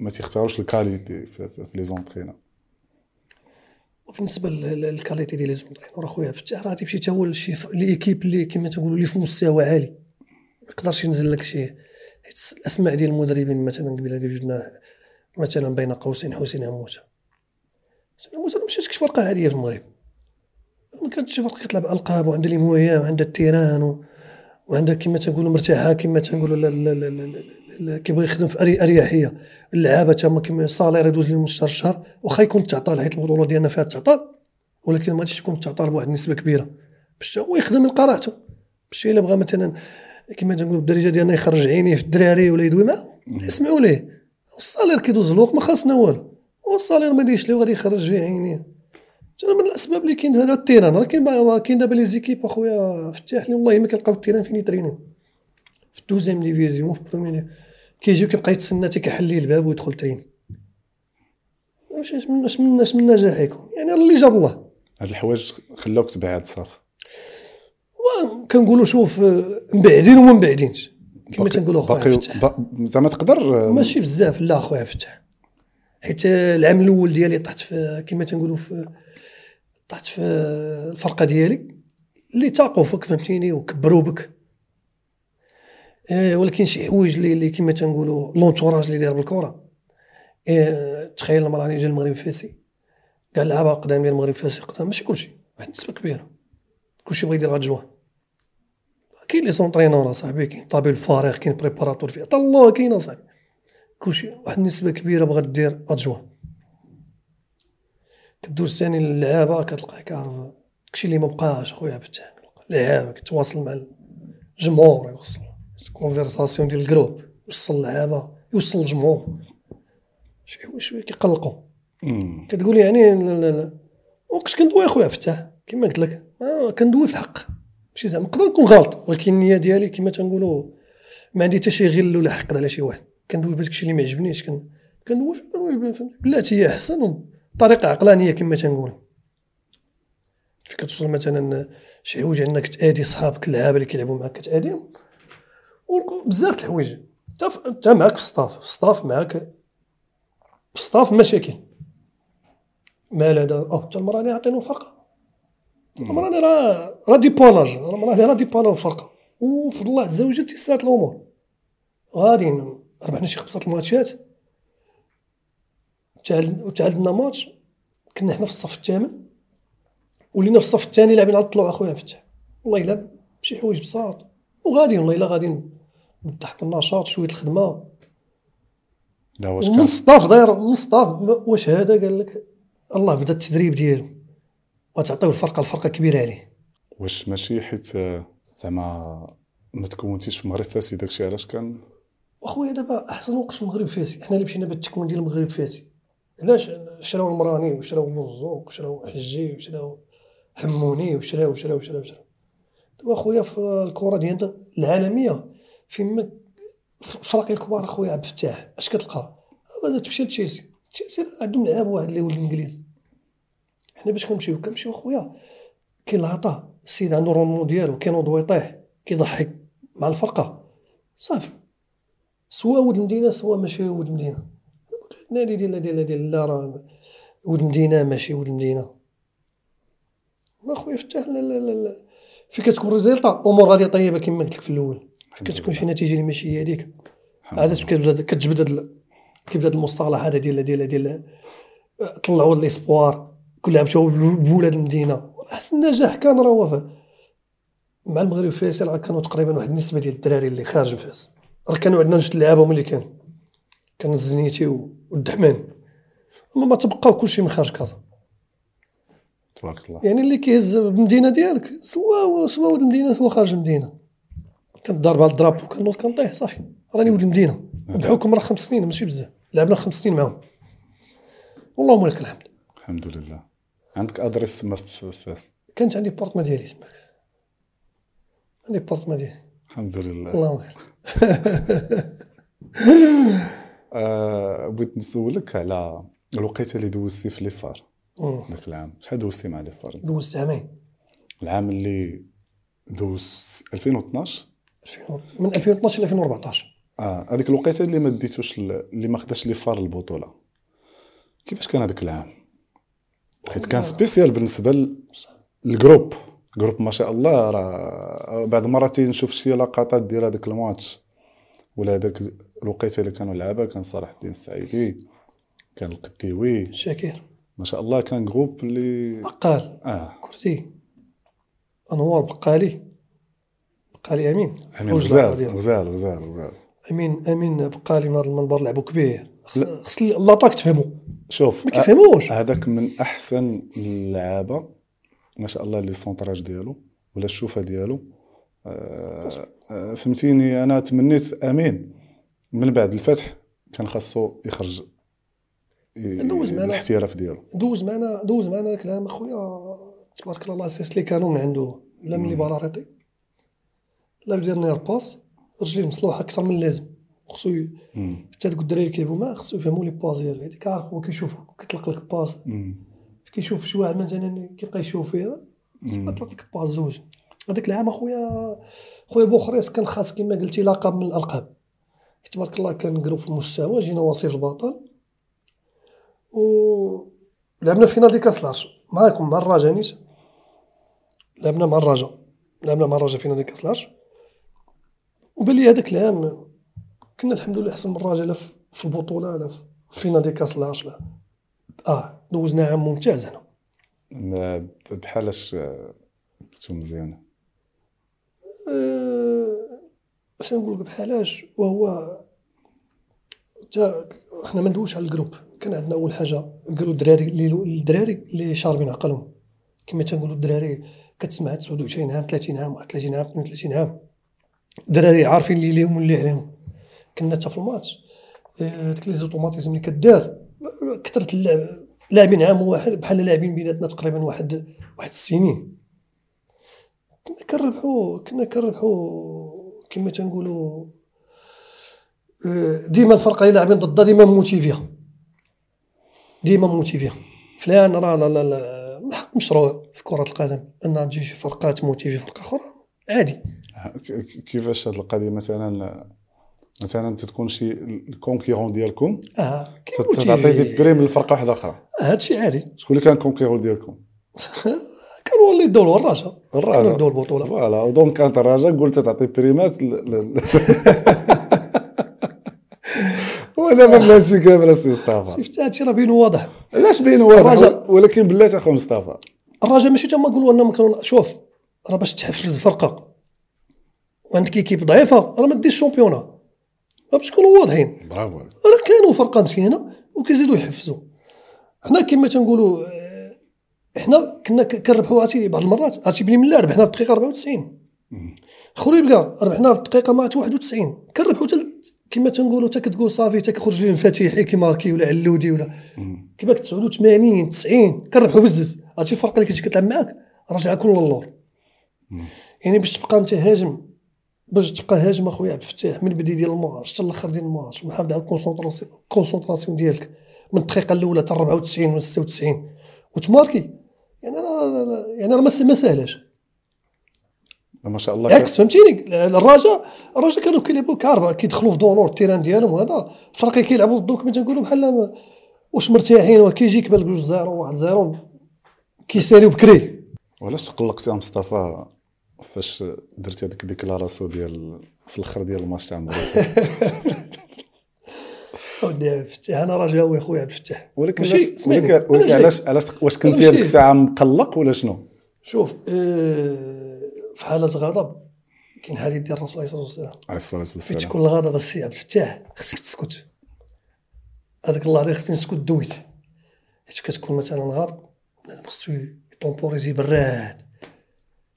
ما تيختاروش ال qualité في, les entraîneurs. وبالنسبة لل- لل qualité ديال les entraîneurs أخويا فتح راه تيمشي حتى هو لشي l'équipe اللي كما تقولوا اللي في مستوى عالي. ما يقدرش ينزل لك شي. حيت الأسماء ديال المدربين مثلا قبيلة جبنا مثلا بين قوسين حسين عموته حسين عموته ما مشاتش فرقة عادية في المغرب. ما كانتش فرقة كتلعب ألقاب وعندها les moyens وعندها ال terrain و... وعندها كما تنقولوا مرتاحة كما تنقولوا كيبغي يخدم في أريحية. اللعابة تما كما ال salaire يدوز لهم من شهر لشهر واخا يكون تعطال حيت البطولة ديالنا فيها تعطال ولكن ما غاديش تكون تعطال بواحد النسبة كبيرة. باش هو يخدم يلقى راحته باش إلا بغى مثلا كما تنقولوا بالدارجه ديالنا يخرج عينيه في الدراري ولا يدوي معاهم يسمعوا ليه. ال salaire كيدوز الوقت ما خاصنا والو. وال salaire ما دايرش ليه غادي يخرج عينيه. أنا من الأسباب اللي كاين هذا ال terrain. راه كاين كاين دابا les équipes أخويا. فتاح لي والله ما كنلقاو ال terrain فين يترينيو في ال deuxième division في première كيجيو كيبقى يتسنى تيكحل ليه الباب ويدخل terrain اش من اش من اش من نجاح يكون يعني اللي جاب الله. هاد الحوايج خلاوك تبعد صافي كنقولوا شوف مبعدين وما مبعدينش كما تنقولوا أخويا باقي فتح. زعما تقدر ماشي بزاف. لا أخويا فتح. حيت العام الأول ديالي طحت في كما تنقولوا في طحت في الفرقة ديالي اللي تاقوا فيك فهمتيني وكبروا بك. آه، ولكن شي حوايج اللي اللي كما تنقولوا l'entourage اللي داير بالكرة. آه، تخيل لما راني جا المغرب فاسي كاع اللعابه قدام ديال المغرب فاسي قدام ماشي كلشي واحد النسبة كبيرة. كلشي بغا يدير adjoint كاين les entraîneurs أصاحبي كاين طبيب الفريق كاين préparateur في عطا الله كاين أصاحبي. كلشي واحد النسبة كبيرة بغات دير adjoint كدوز ثاني للعابه كتلقاه كيعرف داكشي اللي ما بقاش خويا عبد الفتاح لعابه كتواصل مع الجمهور يوصل conversation ديال ال groupe. يوصل اللعابه يوصل الجمهور. حوايج شوية كيقلقوا. كتقول يعني وقت كندوي اخويا فتاح كما قلت لك. آه كندوي في الحق ماشي زعما نقدر نكون غلط ولكن النية ديالي كما تنقولوا ما عندي حتى شي غل ولا حقد على شي واحد. كندوي بداك الشيء اللي ما عجبنيش كن- كندوي كندوي بلاتي هي أحسن. بطريقه عقلانية كما تنقولوا في كتوصل مثلا شي حوايج عندك كتادي صحابك اللعابه اللي كيلعبوا معاك كتاديهم بزاف د الحوايج. انت معاك في الصطاف في الصطاف معاك في الصطاف مشاكل. مال هذا أو حتى المرأة اللي عطينو فرقة. المرأة راني راه راه ديبوناج المرأة راه ديبوناج الفرقة. وفضل الله عز وجل تيسرات الأمور. غادي ربحنا شي خمسة الماتشات تعادل- وتعادلنا ماتش كنا حنا في الصف الثامن. ولينا في الصف الثاني لاعبين على الطلوع اخويا فتح والله إلا شي حوايج بساط. وغادي والله إلا غادي بالضحك النشاط شوية الخدمة. لا واش كان؟ الصطاف داير من واش هذا؟ قال لك الله بدأ التدريب ديالو. وتعطيو الفرقة الفرقة كبيرة عليه. واش ماشي حيت آه، زعما ما تكونتيش في المغرب فاسي داكشي علاش كان؟ واخويا دابا أحسن وقت في المغرب فاسي. حنا اللي مشينا بالتكوين ديال المغرب فاسي علاش شراو المراني وشراو مرزوق وشراو حجي وشراو حموني وشراو وشراو وشراو وشراو. دابا اخويا في الكره ديالنا العالمية فيما فرق الكبار اخويا عبد الفتاح اش كتلقى؟ غادا تمشي لتشيلسي. تشيلسي عندهم لعاب واحد اللي هو الإنجليز. حنا باش كنمشيو كنمشيو اخويا كاين العطاء السيد عنده rendement ديالو كينوض ويطيح كيضحك مع الفرقة. صافي. سوا ولد المدينة سوا ماشي ولد المدينة. نادي ديال ديال ديال لا راه ولد المدينة ماشي ولد المدينة ما خويا فتح لا لا لا لا. في كتكون résultat امور غادية طيبة كما قلت لك في الأول. في كتكون شي نتيجة اللي ماشي هي هذيك عاد كتبدا كتجبد هاد كيبدا هاد المصطلح هذا ديال ديال ديال طلعوا les espoirs كل لعب شو بولاد المدينة. أحسن نجاح كان راه هو مع المغرب فيصل راه كانوا تقريبا واحد النسبة ديال الدراري اللي خارج من فاس راه كانوا عندنا جوج لعابه هما اللي كانوا. كان الزنيتي و- والدحمان. أما ما تبقاو كلشي من خارج كازا. تبارك الله. يعني اللي كيهز بالمدينة ديالك سوا سوا ولد المدينة سوا خارج المدينة. كنت ضارب على الدراب وكنوض كنطيح صافي. راني ولد المدينة. بحكم راه خمس سنين ماشي بزاف. لعبنا خمس سنين معاهم. اللهم لك الحمد. الحمد لله. عندك adresse تما في فاس. كانت عندي بارتما ديالي تماك. عندي بارتما ديالي. الحمد لله. الله [laughs] بغيت نسولك على الوقيته اللي دوزتي في ليفار. ذاك العام. شحال دوزتي مع ليفار؟ دوزت عامين. العام اللي دوز 2012 2000 من 2012 ل 2014 آه هذيك الوقيته اللي ما ديتوش ال- اللي ما خداش ليفار البطولة. كيفاش كان هذاك العام؟ حيت كان spécial بالنسبة لل groupe. groupe ما شاء الله راه بعد مرات نشوف شي لقطات ديال هذاك الماتش ولا هذاك الوقيته اللي كانوا لعابه كان صلاح الدين السعيدي كان القديوي شاكر ما شاء الله كان groupe اللي بقال آه. كرتي أنوار بقالي بقالي أمين. أمين غزال. غزال غزال غزال أمين أمين بقالي من هذا المنبر لعبوا كبير. خص l'attaque تفهموا شوف ما كيفهموش. هذاك من أحسن اللعابة ما شاء الله les centrages ديالو ولا الشوفة ديالو. آه، آه، فهمتيني؟ أنا تمنيت أمين. من بعد الفتح كان خاصو يخرج دوز معنا. الاحتراف ديالو. دوز معنا دوز معنا ذاك العام أخويا. تبارك الله l'assist اللي كانوا من عنده لا من les balles arrêtées la dernière passe رجليه مصلوحة أكثر من اللازم. خصو. حتى دوك الدراري كيلعبوا معاه خصو يفهموا les passes ديالو. هذيك عارف هو كيشوفك كيطلق لك passe. كيشوف شي واحد مثلا كيبقى يشوف فيه يطلق لك passe زوج. هذاك العام اخويا خويا بوخريس كان خاص كما قلتي لقب من الألقاب. تبارك الله كان groupe في المستوى جينا وصيف البطل. و لعبنا finale de كاس العرش معاكم مع الرجاء نيت لعبنا مع الرجاء لعبنا مع الرجاء finale de كاس العرش وبان لي هذاك العام كنا الحمد لله احسن من الرجاء لا في- البطولة لا في finale de كاس العرش لا. آه دوزنا عام ممتاز هنا. بحالاش آه، كنتو مزيانه أه، اش نقول لك بحالاش وهو تا حنا ما ندويش على الجروب. كان عندنا أول حاجة قالوا الدراري الدراري اللي شاربين عقلهم. كما تنقولوا الدراري كتسمع 29 عام 30 عام 31 عام 32 عام. الدراري عارفين اللي ليهم واللي عليهم. كنا حتى في الماتش آه، ديك لي زوتوماتيزم اللي كدار كثرت اللعب. لاعبين عام واحد بحال لاعبين بيناتنا تقريبا واحد واحد السنين. كنا كنربحو كنا كنربحو كما تنقولوا آه، ديما الفرقة اللي لاعبين ضدها ديما موتيفيه ديما موتيفيه فلان راه لا لا لا من حق مشروع في كرة القدم أن تجي شي فرقات موتيفي فرقة أخرى. عادي. ك- كيفاش هاد القضية مثلا مثلا تتكون شي le concurrent ديالكم؟ آه تعطي دي prime لفرقة واحدة أخرى. هادشي عادي. شكون اللي كان concurrent ديالكم؟ [laughs] كانوا اللي يدوا الرجاء كانوا الرجاء يدوا البطولة. voilà. donc كانت الرجاء قلت تعطي بريمات ودابا من هادشي كامل السي مصطفى. شفت هادشي راه بينو واضح. علاش بين واضح. ولكن بلاتي اخو مصطفى. الرجاء ماشي تما نقولوا أنهم كانوا شوف راه باش تحفز فرقه وعندك إيكيب ضعيفة راه ما ديرش الشامبيونا راه باش نكونوا واضحين. برافو راه كانوا فرقة مسكينه وكيزيدوا يحفزوا. حنا كما تنقولوا حنا كنا كنربحوا عرفتي بعض المرات عرفتي بلي من لا ربحنا في الدقيقة 94 خوري بقى ربحنا في الدقيقة ما عرفت 91 كنربحوا تل... كما تنقولوا حتى كتقول صافي حتى كيخرج لي مفاتيحي كيماركي ولا علودي ولا كيباك 89 90 كنربحوا بزز. عرفتي الفرقه اللي كتجي كتلعب معاك راجعه كل اللور يعني باش تبقى أنت هاجم باش تبقى هاجم أخويا عبد الفتاح من البداية ديال الماتش حتى الأخر ديال الماتش ومحافظ على ال concentration ديالك. من الدقيقة الأولى حتى 94 ولا 96 وتماركي يعني راه يعني راه ما س- ما شاء الله عكس فهمتيني؟ الرجاء الرجاء كانوا كيلعبوا كارفا كيدخلوا في دونور ال terrain ديالهم وهذا. الفرق كيلعبوا ضدو كما تنقولوا بحال واش مرتاحين وكيجيك بالك جوج zéro واحد zéro كيساليو بكري. وعلاش تقلقتي يا مصطفى فاش درتي هذيك déclaration ديال في الأخر ديال الماتش تاع المغرب [laughs] اودي عبد الفتاح أنا رجاوي أخويا عبد الفتاح ولكن ولكن ولكن. علاش علاش واش كنتي هذيك الساعة مقلق ولا شنو؟ شوف آه، في حالة غضب كاين حديث ديال الرسول عليه وسلم. عليه الصلاة والسلام. تكون الغضب السي عبد الفتاح خصك تسكت. هذاك اللحظه خصني نسكت دويت. حيت كتكون مثلا غاضب بنادم خصو يطومبوريزي براد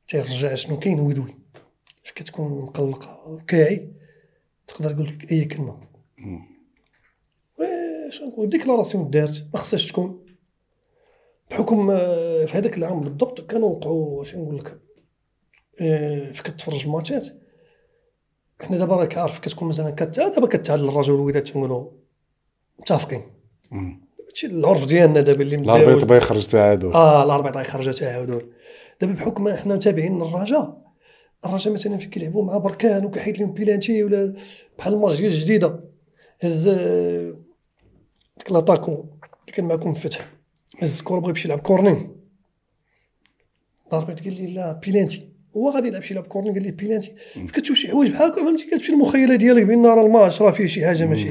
تيرجع شنو كاين ويدوي. فاش كتكون مقلق كاعي تقدر تقول لك أي كلمة. واش نقول déclaration دارت ما خصهاش تكون. بحكم آه، في هذاك العام بالضبط كانوا وقعوا اش نقول لك آه، فاش كتفرج الماتشات حنا دابا راك عارف كتكون مثلا كتا دابا كتعادل الرجل والوداد تنقولوا متفقين. هادشي العرف ديالنا دابا اللي الاربيط مداول بغا يخرج تعادل آه الاربعه غيخرجوا تعادل دابا بحكم حنا متابعين للرجاء الرجاء مثلا فين كيلعبوا مع بركان وكيحيد لهم بيلانتي ولا بحال الماتش ديال الجديدة. هز ديك لاطاكو اللي كان معكم في الفتح هز الكره بغى يمشي يلعب كورنين. l'arbitre قال لي لا بيلانتي. هو غادي يلعب شي لعب corner؟ قال لي بيلانتي. كتشوف شي حوايج بحال هكا فهمتي؟ كتمشي المخيلة ديالك بان راه الماتش راه فيه شي حاجة ماشي.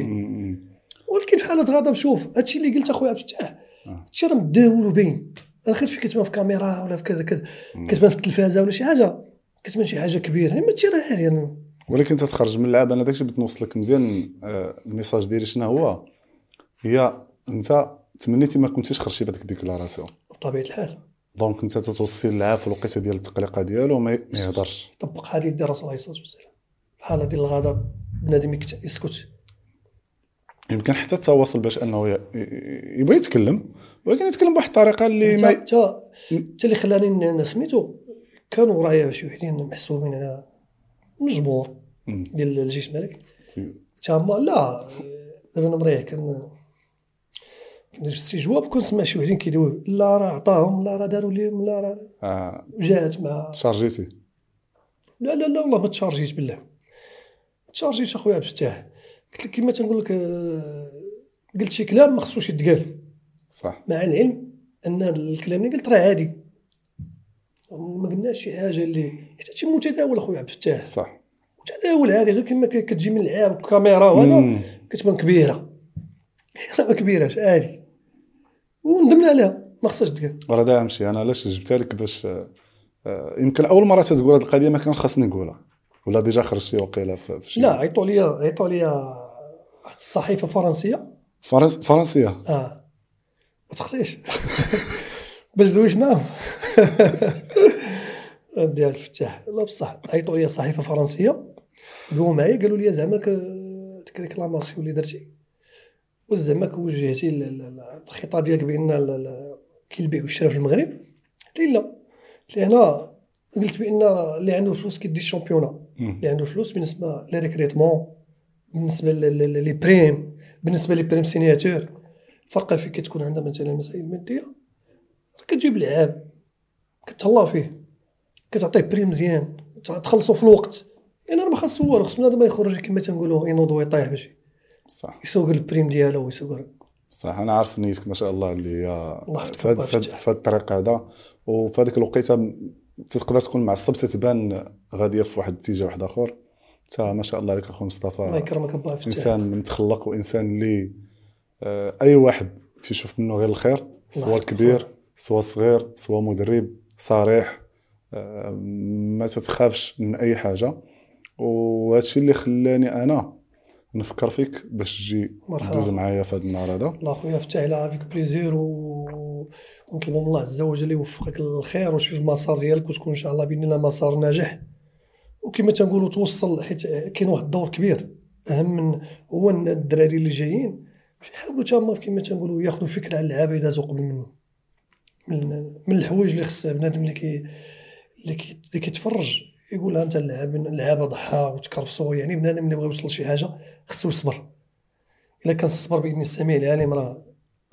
ولكن في حالة غضب شوف هادشي اللي قلت أخويا عبد الفتاح هادشي راه مداول وباين. آخر في كتبان في كاميرا ولا في كذا كذا كتبان في التلفازة ولا شي حاجة كتبان شي حاجة كبيرة. ما هادشي راه عادي يعني. ولكن انت تخرج من اللعب أنا داكشي بغيت نوصلك مزيان آه، ال message ديالي شنو هو؟ هي انت تمنيتي ما كنتيش خرجتي بهذيك ال déclaration. بطبيعة الحال. donc انت تتوصي اللعاب في الوقيتة ديال التقليقة ديالو ما يهضرش. طبق حديث ديال الرسول عليه الصلاه والسلام الحاله ديال الغضب بنادم يسكت. يمكن حتى التواصل باش انه يبغي يتكلم ولكن يتكلم بواحد الطريقة اللي ما حتى حتى اللي خلاني ن- سميتو كانوا ورايا شي وحدين محسوبين على مجبور. ديال الجيش الملكي. في- تما لا دابا أنا مريح كان كندير في الاستجواب كنسمع شي وحدين كيدويو لا راه عطاهم لا راه داروا ليهم لا راه آه، جات مع شارجيتي لا لا لا والله ما تشارجيت بالله. تشارجيت أخويا عبد الفتاح قلت لك كما تنقول لك آه، قلت شي كلام ما خصوش يتقال. صح. مع العلم أن الكلام اللي قلت راه عادي. ما قلناش شي حاجة اللي حتى شي متداول أخويا عبد الفتاح صح. متداول عادي غير كما كتجي من العاب والكاميرا وهذا. كتبان كبيرة. [laughs] ما كبيراش عادي. وندمنا عليها. ما خصهاش تقال راه دا شيء أنا علاش جبتها لك باش آه، يمكن أول مرة تتقول هذه القضية ما كان خاصني نقولها. ولا ديجا خرجتي وقيلة في شي لا عيطوا لي عيطوا لي واحد الصحيفة فرنسية. فرنس فرنسية؟ آه. ما تخطيش. [laughs] باش زوج معاهم. [laughs] ديال الفتاح لا بصح عيطوا لي صحيفة فرنسية. دوا معايا قالوا لي زعما ديك réclamation اللي درتي. واش زعما وجهتي ال- ال- ال- الخطاب ديالك بأن البيع والشراء في المغرب. قلت لي لا؟ قلت لي أنا قلت بأن اللي عنده فلوس كيدي ال championnat اللي عنده فلوس بالنسبة لي recrutement بالنسبة لي prime بالنسبة لي prime signature. الفرقه فين كتكون عندها مثلا مسائل مادية. كتجيب لعاب كتهلا فيه كتعطيه prime مزيان تخلصوا في الوقت. يعني راه ما خاصو والو خص بنادم ما يخرج كما تنقولوا ينوض ويطيح باش صح. يسوق ال prime ديالو ويسوق صح أنا عارف نيتك ما شاء الله اللي هي الله يحفظك في هاد- الله في هاد- يفتح. في هاد الطريق هذا. وفي هذيك الوقيته تقدر تكون معصب تتبان غادية في واحد الاتجاه واحد آخر. انت ما شاء الله عليك أخو الله مصطفى يكرمك أبا فتاح. إنسان متخلق وإنسان اللي آه، أي واحد تيشوف منه غير الخير سواء. كبير سواء صغير سواء مدرب صريح آه، ما تتخافش من أي حاجة. وهذا الشيء اللي خلاني أنا نفكر فيك باش تجي مرحبا. دوز معايا في هذا النهار هذا. الله خويا فتح على avec plaisir و... ونطلب من الله عز وجل يوفقك للخير وتشوف المسار ديالك وتكون إن شاء الله بإذن الله مسار ناجح. وكما تنقولوا توصل حيت كاين واحد الدور كبير. أهم من هو الدراري اللي جايين باش يحاولوا تما كما تنقولوا ياخذوا فكرة على اللعابه اللي دازوا قبل منهم من من الحوايج اللي خصها بنادم اللي كي- اللي كيتفرج. يقول ها انت اللعاب اللعابه ضحى وتكرفسوا يعني بنادم اللي بغى يوصل لشي حاجة خصو يصبر. إلا كان الصبر بإذن السميع العليم راه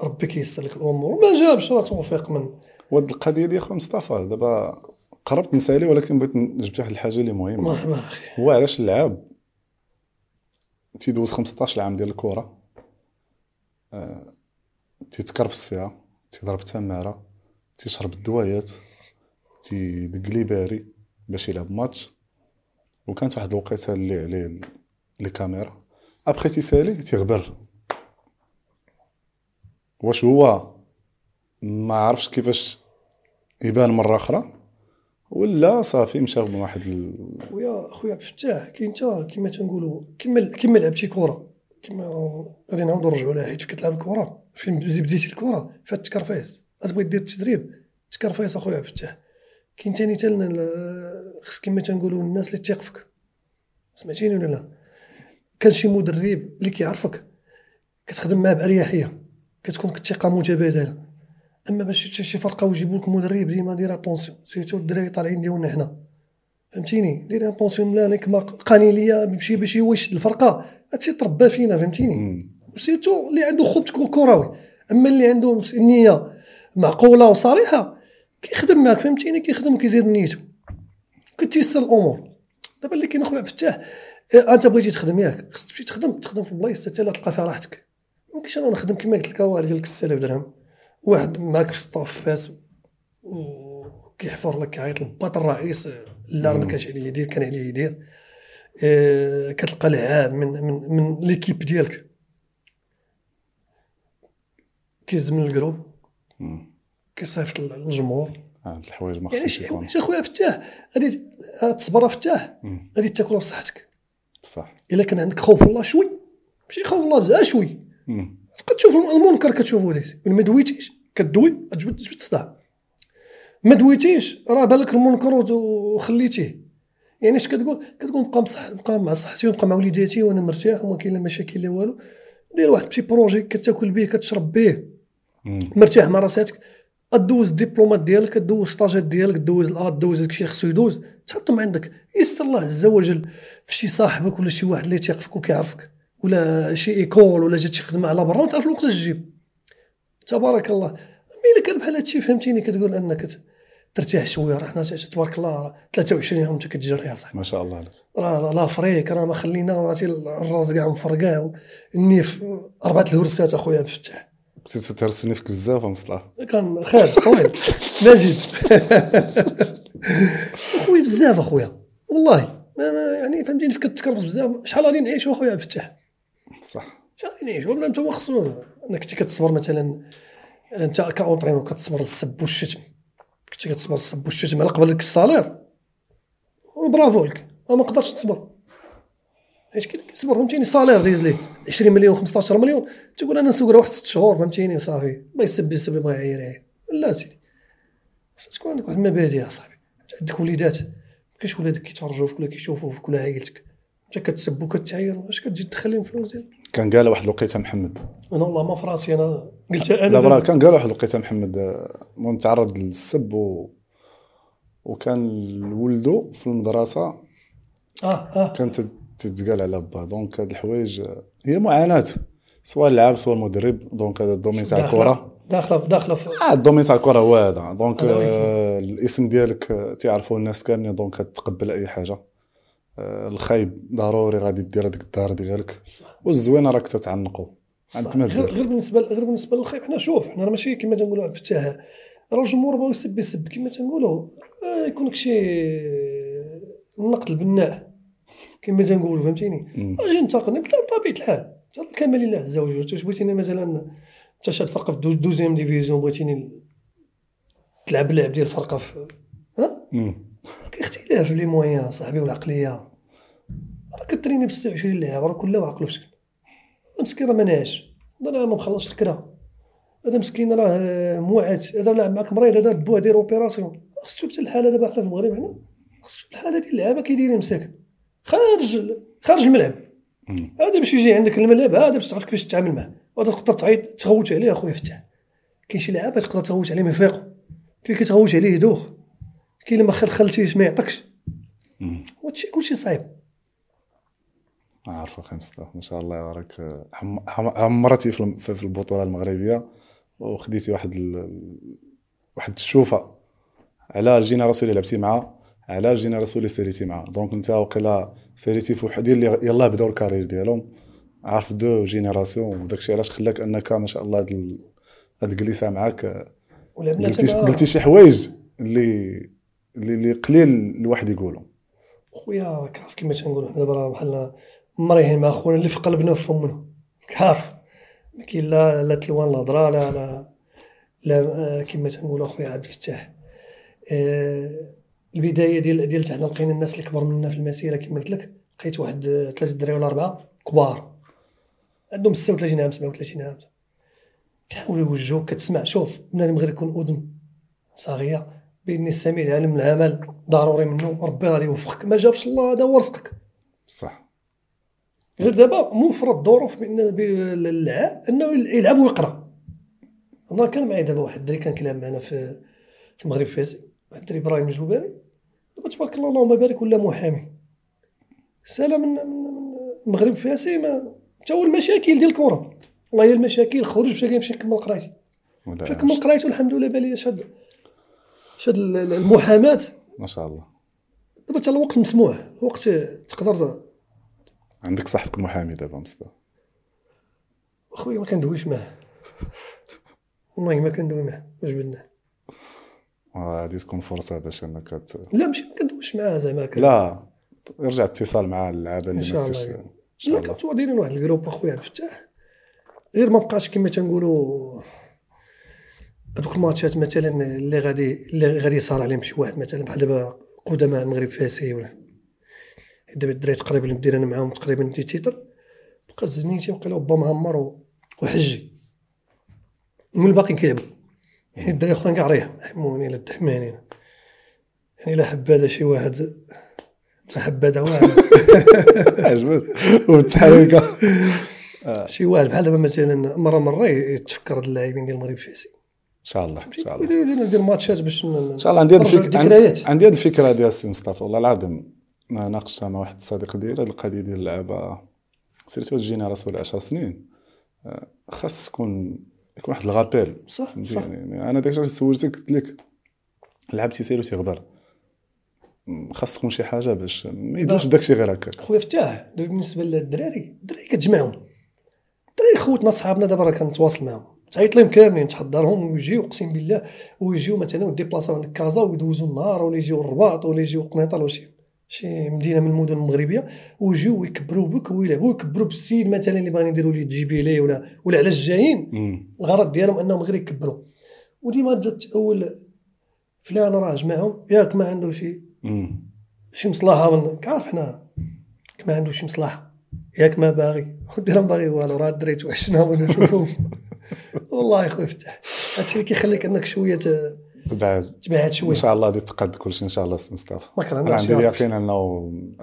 ربي كيسر لك الأمور. وما جابش راه توفيق من وهاد القضية ديال اخو مصطفى دابا قربت نسألي ولكن بغيت نجبد واحد الحاجة اللي مهمة. مرحبا أخي. هو علاش اللعاب تيدوز 15 عام ديال الكره آه، تيتكرفس فيها تيضرب تمارة تيشرب الدوايات تيدق ليباري. باش يلعب ماتش وكانت واحد الوقيته اللي les caméras. ابخي تيسالي تيغبر. واش هو؟ ما عرفش كيفاش يبان مرة أخرى. ولا صافي مشى من واحد ال... خويا خويا عبد الفتاح كاين انت كما تنقولوا كما كما لعبتي كره كما غادي نعاودو نرجعوا لها حيت كتلعب الكره فين بدي- بديتي الكره فات التكرفيس. غتبغي دير التدريب؟ تكرفيس أخويا عبد الفتاح كاين تاني تالنا ال- خص كما تنقولوا الناس اللي تيق فيك سمعتيني ولا لا؟ كان شي مدرب اللي كيعرفك كتخدم معاه بأريحية كتكون الثقه متبادلة. أما باش شي- شي فرقة ويجيبوا لك مدرب ديما دير attention surtout الدراري طالعين ديالنا حنا فهمتيني؟ دير attention لا نيك ما قاني ليا بشي باش هو يشد الفرقة هادشي تربى فينا فهمتيني. و surtout اللي عنده خبط كروي. أما اللي عنده نية معقولة وصريحة كيخدم معاك فهمتيني؟ كيخدم كيدير نيته كتيسر الأمور. دابا اللي كاين اخويا عبد الفتاح آه، أنت بغيتي تخدم ياك. خصك تمشي تخدم تخدم في بلايص حتى لا تلقى فيها راحتك. ممكنش أنا نخدم كما قلت لك واحد قال لك 6000 درهم. واحد معاك في staff فاس وكيحفر لك كيعيط لباط الرئيس لا ما كانش عليه يدير كان عليه يدير. آه، كتلقى لعاب من من من l'équipe ديالك. كيهز من ال groupe. كيصيفط للجمهور هاد الحوايج ما يعني شي يكونوا. حوايج اخويا فتاح غادي تصبر فتاح مم. غادي تاكلها في صحتك صح. إلا كان عندك خوف الله شوي ماشي خوف الله بزاف شوي. تبقى تشوف المنكر كتشوفو ولا ما دويتيش كدوي تجبد تجبد الصداع ما دويتيش راه بالك المنكر وخليتيه. يعني اش كتقول؟ كتقول نبقى مصح نبقى مع صحتي ونبقى مع وليداتي وأنا مرتاح وما كاين لا مشاكل لا والو. دير واحد بشي projet كتاكل به كتشرب به. مرتاح مع راساتك. دوز الدبلومات ديالك دوز stageات ديالك دوز الات دوز داكشي اللي خصو يدوز تحطهم عندك يسر الله عز وجل في شي صاحبك ولا شي واحد اللي تيق فيك وكيعرفك ولا شي école ولا جات شي خدمه على برا وتعرف الوقت تجيب تبارك الله mais الا كان بحال هادشي فهمتيني كتقول انك ترتاح شوية راه حنا تبارك الله راه 23 يوم انت كتجري يا صاحبي ما شاء الله عليك راه لا فريك راه ما خلينا عرفتي الراس كاع مفرقع النيف اربعه الهرسات اخويا عبد الفتاح كنتي ترسلني فيك بزاف مصطفى كان خارج طويل ماجد اخويا بزاف أخويا. والله يعني فهمتيني فيك كتكرفس بزاف. شحال غادي نعيشوا أخويا عبد الفتاح صح. شحال غادي نعيشوا؟ بلا انت هو خصو أنك كنتي كتصبر مثلا أنت كاونطرينور كتصبر السب والشتم. كنتي كتصبر السب والشتم على قبل لك الصالير. برافو لك. ما نقدرش نصبر. حيت كيصبر فهمتيني صالير دايز ليه 20 مليون 15 مليون. تقول أنا نسوق واحد ست شهور فهمتيني صافي. بغا يسب يسب بغا يعير يعير. لا سيدي. خصك تكون عندك واحد المبادئ يا صاحبي؟ عندك وليدات. ما كاينش ولادك كيتفرجوا فيك ولا كيشوفوا فيك ولا عائلتك. أنت كتسب وكتعاير واش كتجي تدخل فلوس ديالك كان قال واحد الوقيته محمد. أنا والله ما في راسي أنا قلتها أنا لا برا. كان قال واحد الوقيته محمد آه، المهم تعرض للسب و... وكان ولده في المدرسة. آه آه. كانت تتقال على با donc هاد الحوايج هي معاناة سواء اللاعب سواء المدرب donc هذا ال domaine تاع الكرة. داخلة داخلة. في آه ال domaine تاع الكرة هو هذا. donc آه الاسم ديالك تعرفوا الناس كاملين donc تقبل أي حاجة. آه الخايب ضروري غادي دير هذيك الدار ديالك. والزوينة راك تتعنقوا أنت ما غير بالنسبة غير بالنسبة للخيب حنا شوف حنا ماشي كما تنقولوا عبد الفتاح راه الجمهور يسب يسب كما تنقولوا. آه يكون شي النقد البناء كما تنقولوا فهمتيني. أجي ننتقد بطبيعة الحال. الكمال لله عز وجل. واش بغيتيني مثلا؟ أنت شاد فرقه في deux- deuxième division بغيتيني تلعب اللعب ديال الفرقه في ها؟ اختلاف les moyens صاحبي والعقلية. راه كتريني ب 26 لاعب راه كل واحد عقلو في شكل مسكين راه ما ناعس راه ما مخلصش الكرا هذا مسكين راه موعد. هذا لاعب معاك مريض هذا بوه داير opération خصك تشوف الحالة دابا حنا في المغرب هنا. خصك تشوف الحالة ديال اللعابة كيدايرين مساكن خارج خارج الملعب. هذا باش يجي عندك الملعب هذا باش تعرف كيفاش تتعامل معاه وهذا تقدر تعيط تغوت عليه أخويا فتح. كاين شي لعابه تقدر تغوت عليه ما يفيقوا كاين كتغوت عليه يدوخ. كاين اللي ما خلخلتيش ما يعطيكش مم. وهادشي كلشي صعيب. عارف أخي مصطفى ما شاء الله راك عم- عم- عمرتي في البطولة المغربية. وخديتي واحد ال... واحد الشوفة. على ال génération اللي لعبتي معاه. على ال génération اللي سيريتي معاه. donc انت وقيلا سيريتي في وحدين اللي يلاه بداو ال carrière ديالهم. عارف deux générations وداك الشيء علاش خلاك أنك ما شاء الله هاد ال- هاد الجلسه معاك؟ قلتي قلتي شي حوايج اللي اللي, قليل الواحد يقولهم. خويا راك عارف كيما تنقولوا حنا دابا بحال مريحين مع خونا اللي في قلبنا وفي فمنا عارف ما كاين لا لا تلوان الهضره لا لا لا آه، كيما تنقولوا أخويا عبد الفتاح. آه، البداية ديال ديال حنا لقينا الناس اللي كبر منا في المسيرة كما قلت لك لقيت واحد ثلاثة دراري ولا اربعه كبار. عندهم 36 عام 37 عام. كيحاولوا يوجهوك كتسمع شوف بنادم غير يكون أذن صاغية بان السميع العالم العمل ضروري منه ربي غادي يوفقك. ما جابش الله هذا هو رزقك. صح. غير دابا موفر الظروف بان ب- للاعب أنه يلعب ويقرأ. أنا كان معايا دابا واحد الدري كان كيلعب معنا في في المغرب فاسي واحد الدري إبراهيم الجوباري. دابا تبارك الله اللهم بارك ولا محامي. سالا من من من المغرب فاسي ما تا هو المشاكل ديال الكره والله هي المشاكل خرج مشى يمشي يكمل قرايتي مشى يكمل قرايته الحمد لله بالي شاد شاد ال- ال- المحاماة. ما شاء الله. دابا حتى الوقت مسموح الوقت تقدر عندك صاحبك محامي دابا مصطفى. أخويا ما كندويش معاه. والله ما كندوي معاه. ما جبدناه غادي تكون فرصة باش انك ت... لا ماشي ما كندويش معاه زعما لا يرجع اتصال مع اللعابه اللي ما شاء لا كنتو دايرين واحد الجروب أخويا عبد الفتاح غير ما بقاش كما تنقولوا هذوك الماتشات مثلا اللي غادي اللي غادي يصار عليهم شي واحد مثلا بحال دابا قدماء المغرب فاسي ولا. دابا الدراري تقريبا اللي بدينا أنا معاهم تقريبا دي تيتر بقى الزنيتي وقيلا با معمر وحجي. من الباقيين كيلعبوا. يعني الدراري الاخرين كاع ريح حموني لا تحماني. يعني لا حب هذا شي واحد لا حب هذا واحد. [laughs] عجبت والتحريكه [laughs] شي واحد بحال دابا مثلا مرة مرة يتفكر اللاعبين ديال المغرب فاسي إن شاء الله إن شاء الله. ندير ماتشات باش إن شاء الله. عندي نرجع الفكرة. عندي هاد الفكرة ديال السي مصطفى والله العظيم. ناقشتها مع واحد الصديق ديالي هاد القضية ديال اللعابة. سيرتو الجينيراسيون 10 سنين. آه، خاص تكون يكون واحد الغابيل. صح صح. يعني أنا داك الشيء سولتك قلت لك لعبتي سير وتيغبر م، خاص تكون شي حاجة باش ما يدوش داك الشيء غير هكاك. خويا فتاح بالنسبة للدراري الدراري كتجمعهم. الدراري خوتنا صحابنا دابا راه كنتواصل معاهم. تعيط لهم كاملين تحضرهم ويجيو أقسم بالله ويجيو مثلا وديبلاصاو عند كازا ويدوزوا النهار ولا يجيو الرباط ولا يجيو قنيطره ولا شي. شي مدينة من المدن المغربية ويجيو ويكبروا بك ويلعبوا ويكبروا بالسيد مثلا اللي باغيين يديروا ليه جيبيلي ولا ولا على الجايين مم. الغرض ديالهم أنهم غير يكبروا. وديما تبدا تاول فلان راه جمعهم ياك ما عنده شي. شي مصلحة من كعرف حنا ما عنده شي مصلحة ياك ما باغي. ودي راه ما باغي والو راه الدراري توحشناهم وأنا نشوفهم. [laughs] والله يا خويا فتح هادشي اللي كيخليك أنك شوية ت- تبعد تبعد إن شوية شاء الله غادي تقاد كلشي إن شاء الله سي مصطفى. أنا عندي. اليقين أنه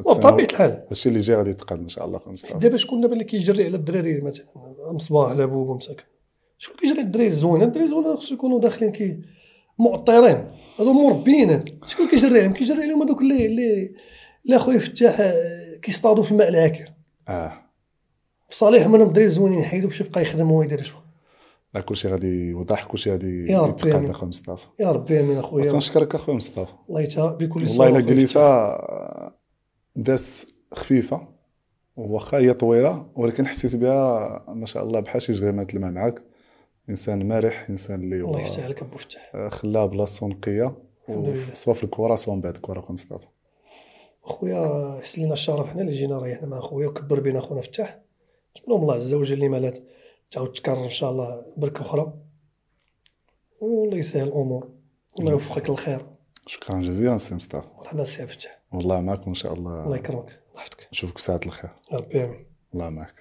وبطبيعه الحال. هادشي اللي جاي غادي يتقاد إن شاء الله خويا مصطفى. دابا شكون دابا اللي كيجري على الدراري مثلا؟ مصباح لابوب ومساكن شكون كيجري على الدراري؟ الزوينه الدراري الزوينه خصو يكونوا داخلين كي معطرين. هادو مربيين. هاد. شكون كيجري عليهم؟ كيجري عليهم هذوك اللي اللي اللي أخويا فتاح آه، كيصطادوا في الماء العاكر. آه. في صالح منهم الدراري الزوينين يحيدوا باش يبقى يخدم هو يدير لا كلشي غادي يوضح كلشي غادي يتقاد. أخويا مصطفى. يا ربي آمين أخويا. تنشكرك أخويا مصطفى. الله يتا بكل والله صوره الا جلسه فتاح. داس خفيفة واخا هي طويلة ولكن حسيت بها ما شاء الله بحال شي جغيمات الماء معاك. إنسان مرح إنسان اللي الله يفتح عليك أبو فتاح. خلاه بلاصتو نقيه. سواء في الكره سواء بعد الكره أخويا مصطفى. خويا حسن لنا الشرف حنا اللي جينا ريحنا مع خويا وكبر بينا خونا فتاح. نتمنى من الله عز وجل اللي مالات تعاود تكرر إن شاء الله بركة أخرى. والله يسهل الأمور. والله يوفقك للخير. شكرا جزيلا سي مصطفى. مرحبا سي فتاح والله معكم إن شاء الله. الله يكرمك. الله يحفظك. نشوفك ساعة الخير. ربي آمين. الله معك.